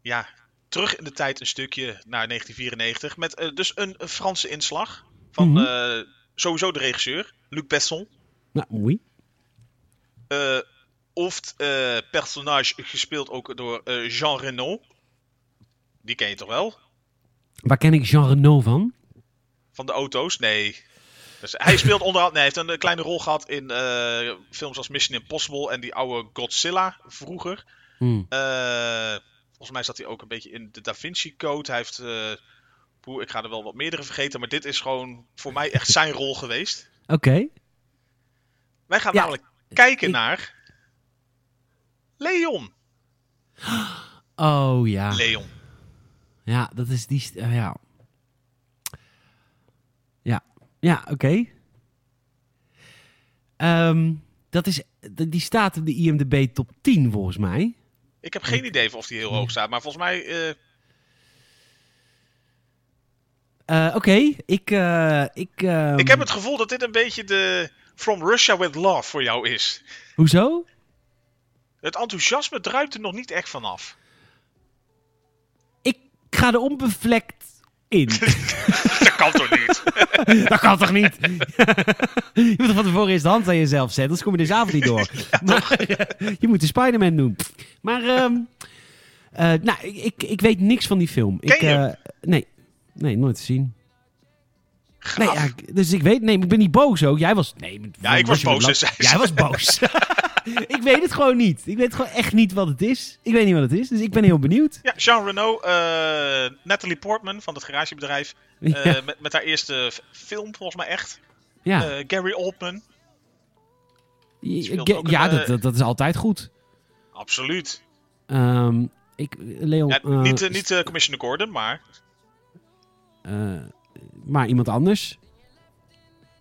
ja, terug in de tijd een stukje naar 1994. Met dus een, Franse inslag van Mhm. sowieso de regisseur, Luc Besson. Nou, oei. Of eh, personage gespeeld ook door eh, Jean Reno. Die ken je toch wel? Waar ken ik Jean Reno van? Van de auto's? Nee. Dus hij speelt onder andere, nee, hij heeft een eh, kleine rol gehad in eh, films als Mission Impossible en die oude Godzilla vroeger. Hm. Eh, volgens mij zat hij ook een beetje in de Da Vinci Code. Hij heeft, poeh, ik ga er wel wat meerdere vergeten, maar dit is gewoon voor mij echt zijn rol geweest. Oké. Wij gaan Ja, namelijk kijken ik- naar Leon. Oh, ja. Leon. Ja, dat is die... eh, ja. Ja. Ja, oké. Ehm, dat is... Die staat op de IMDb top 10, volgens mij. Ik heb geen idee of die heel hoog staat, maar volgens mij... eh, Eh, oké, ik... eh, ik, ehm, Ik heb het gevoel dat dit een beetje de From Russia With Love voor jou is. Hoezo? Het enthousiasme druipt er nog niet echt vanaf. Ik ga er onbevlekt in. Dat kan toch niet? dat kan toch niet? je moet er van tevoren eerst de hand aan jezelf zetten, anders kom je deze avond niet door. maar, eh, je moet de Spider-Man doen. Maar, ehm, eh, nou, ik, ik, weet niks van die film. Ken ik, eh, nee, nee, nooit te zien. Gaaf. Nee, ja, dus ik weet, nee, ik ben niet boos ook. Jij was, nee, Ja, ik was boos. Jij was boos. ik weet het gewoon niet. Ik weet gewoon echt niet wat het is. Ik weet niet wat het is, dus ik ben heel benieuwd. Ja, Jean Reno, eh, Natalie Portman van het garagebedrijf. eh, ja, met, met haar eerste film, volgens mij echt. ja. Eh, Gary Oldman, een, ja dat, dat, dat is altijd goed. absoluut. Ehm, ik, Leon, Ja, niet niet Commissioner Gordon, maar... maar iemand anders.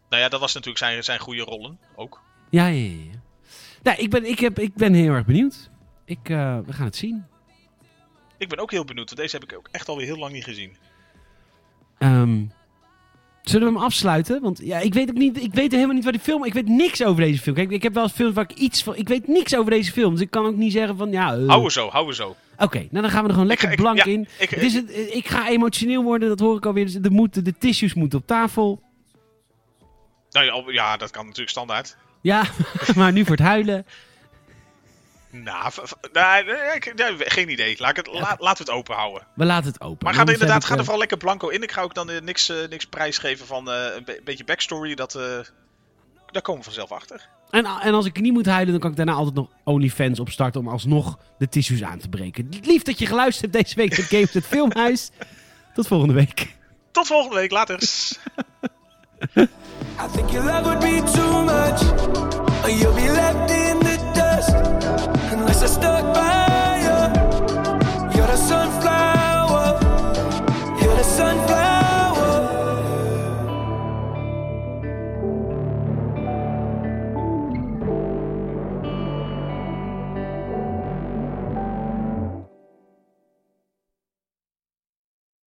Nou ja, dat was natuurlijk zijn, zijn goede rollen ook. Ja, ja, ja. Nou, ik, ben, ik, heb, ik ben heel erg benieuwd. Ik, eh, we gaan het zien. Ik ben ook heel benieuwd, want deze heb ik ook echt alweer heel lang niet gezien. Ehm, zullen we hem afsluiten? Want ja, ik weet ook niet. Ik weet helemaal niet waar die film. Ik weet niks over deze film. Kijk, ik heb wel eens films waar ik iets van. Ik weet niks over deze film. Dus ik kan ook niet zeggen van ja. eh, Hou we zo, hou we zo. Oké, nou dan gaan we er gewoon lekker ik- blank ja, in. ik- het is het, ik ga emotioneel worden, dat hoor ik alweer. Dus de, moeten, de tissues moeten op tafel. Nou ja, ja, dat kan natuurlijk standaard. Ja, maar nu voor het huilen. Nou, ik- nee, geen idee. Laat het, la- laten we het open houden. We laten het open. Maar ga er inderdaad ga er eh, vooral lekker blanco in. Ik ga ook dan eh, niks, eh, niks prijsgeven van eh, een be- beetje backstory. Dat, eh, daar komen we vanzelf achter. En, en als ik niet moet huilen, dan kan ik daarna altijd nog OnlyFans opstarten om alsnog de tissues aan te breken. Lief dat je geluisterd hebt deze week naar Games het Filmhuis. Tot volgende week. Tot volgende week. Later. I think your love would be too much, or you'll be left in the dust. Unless I stuck by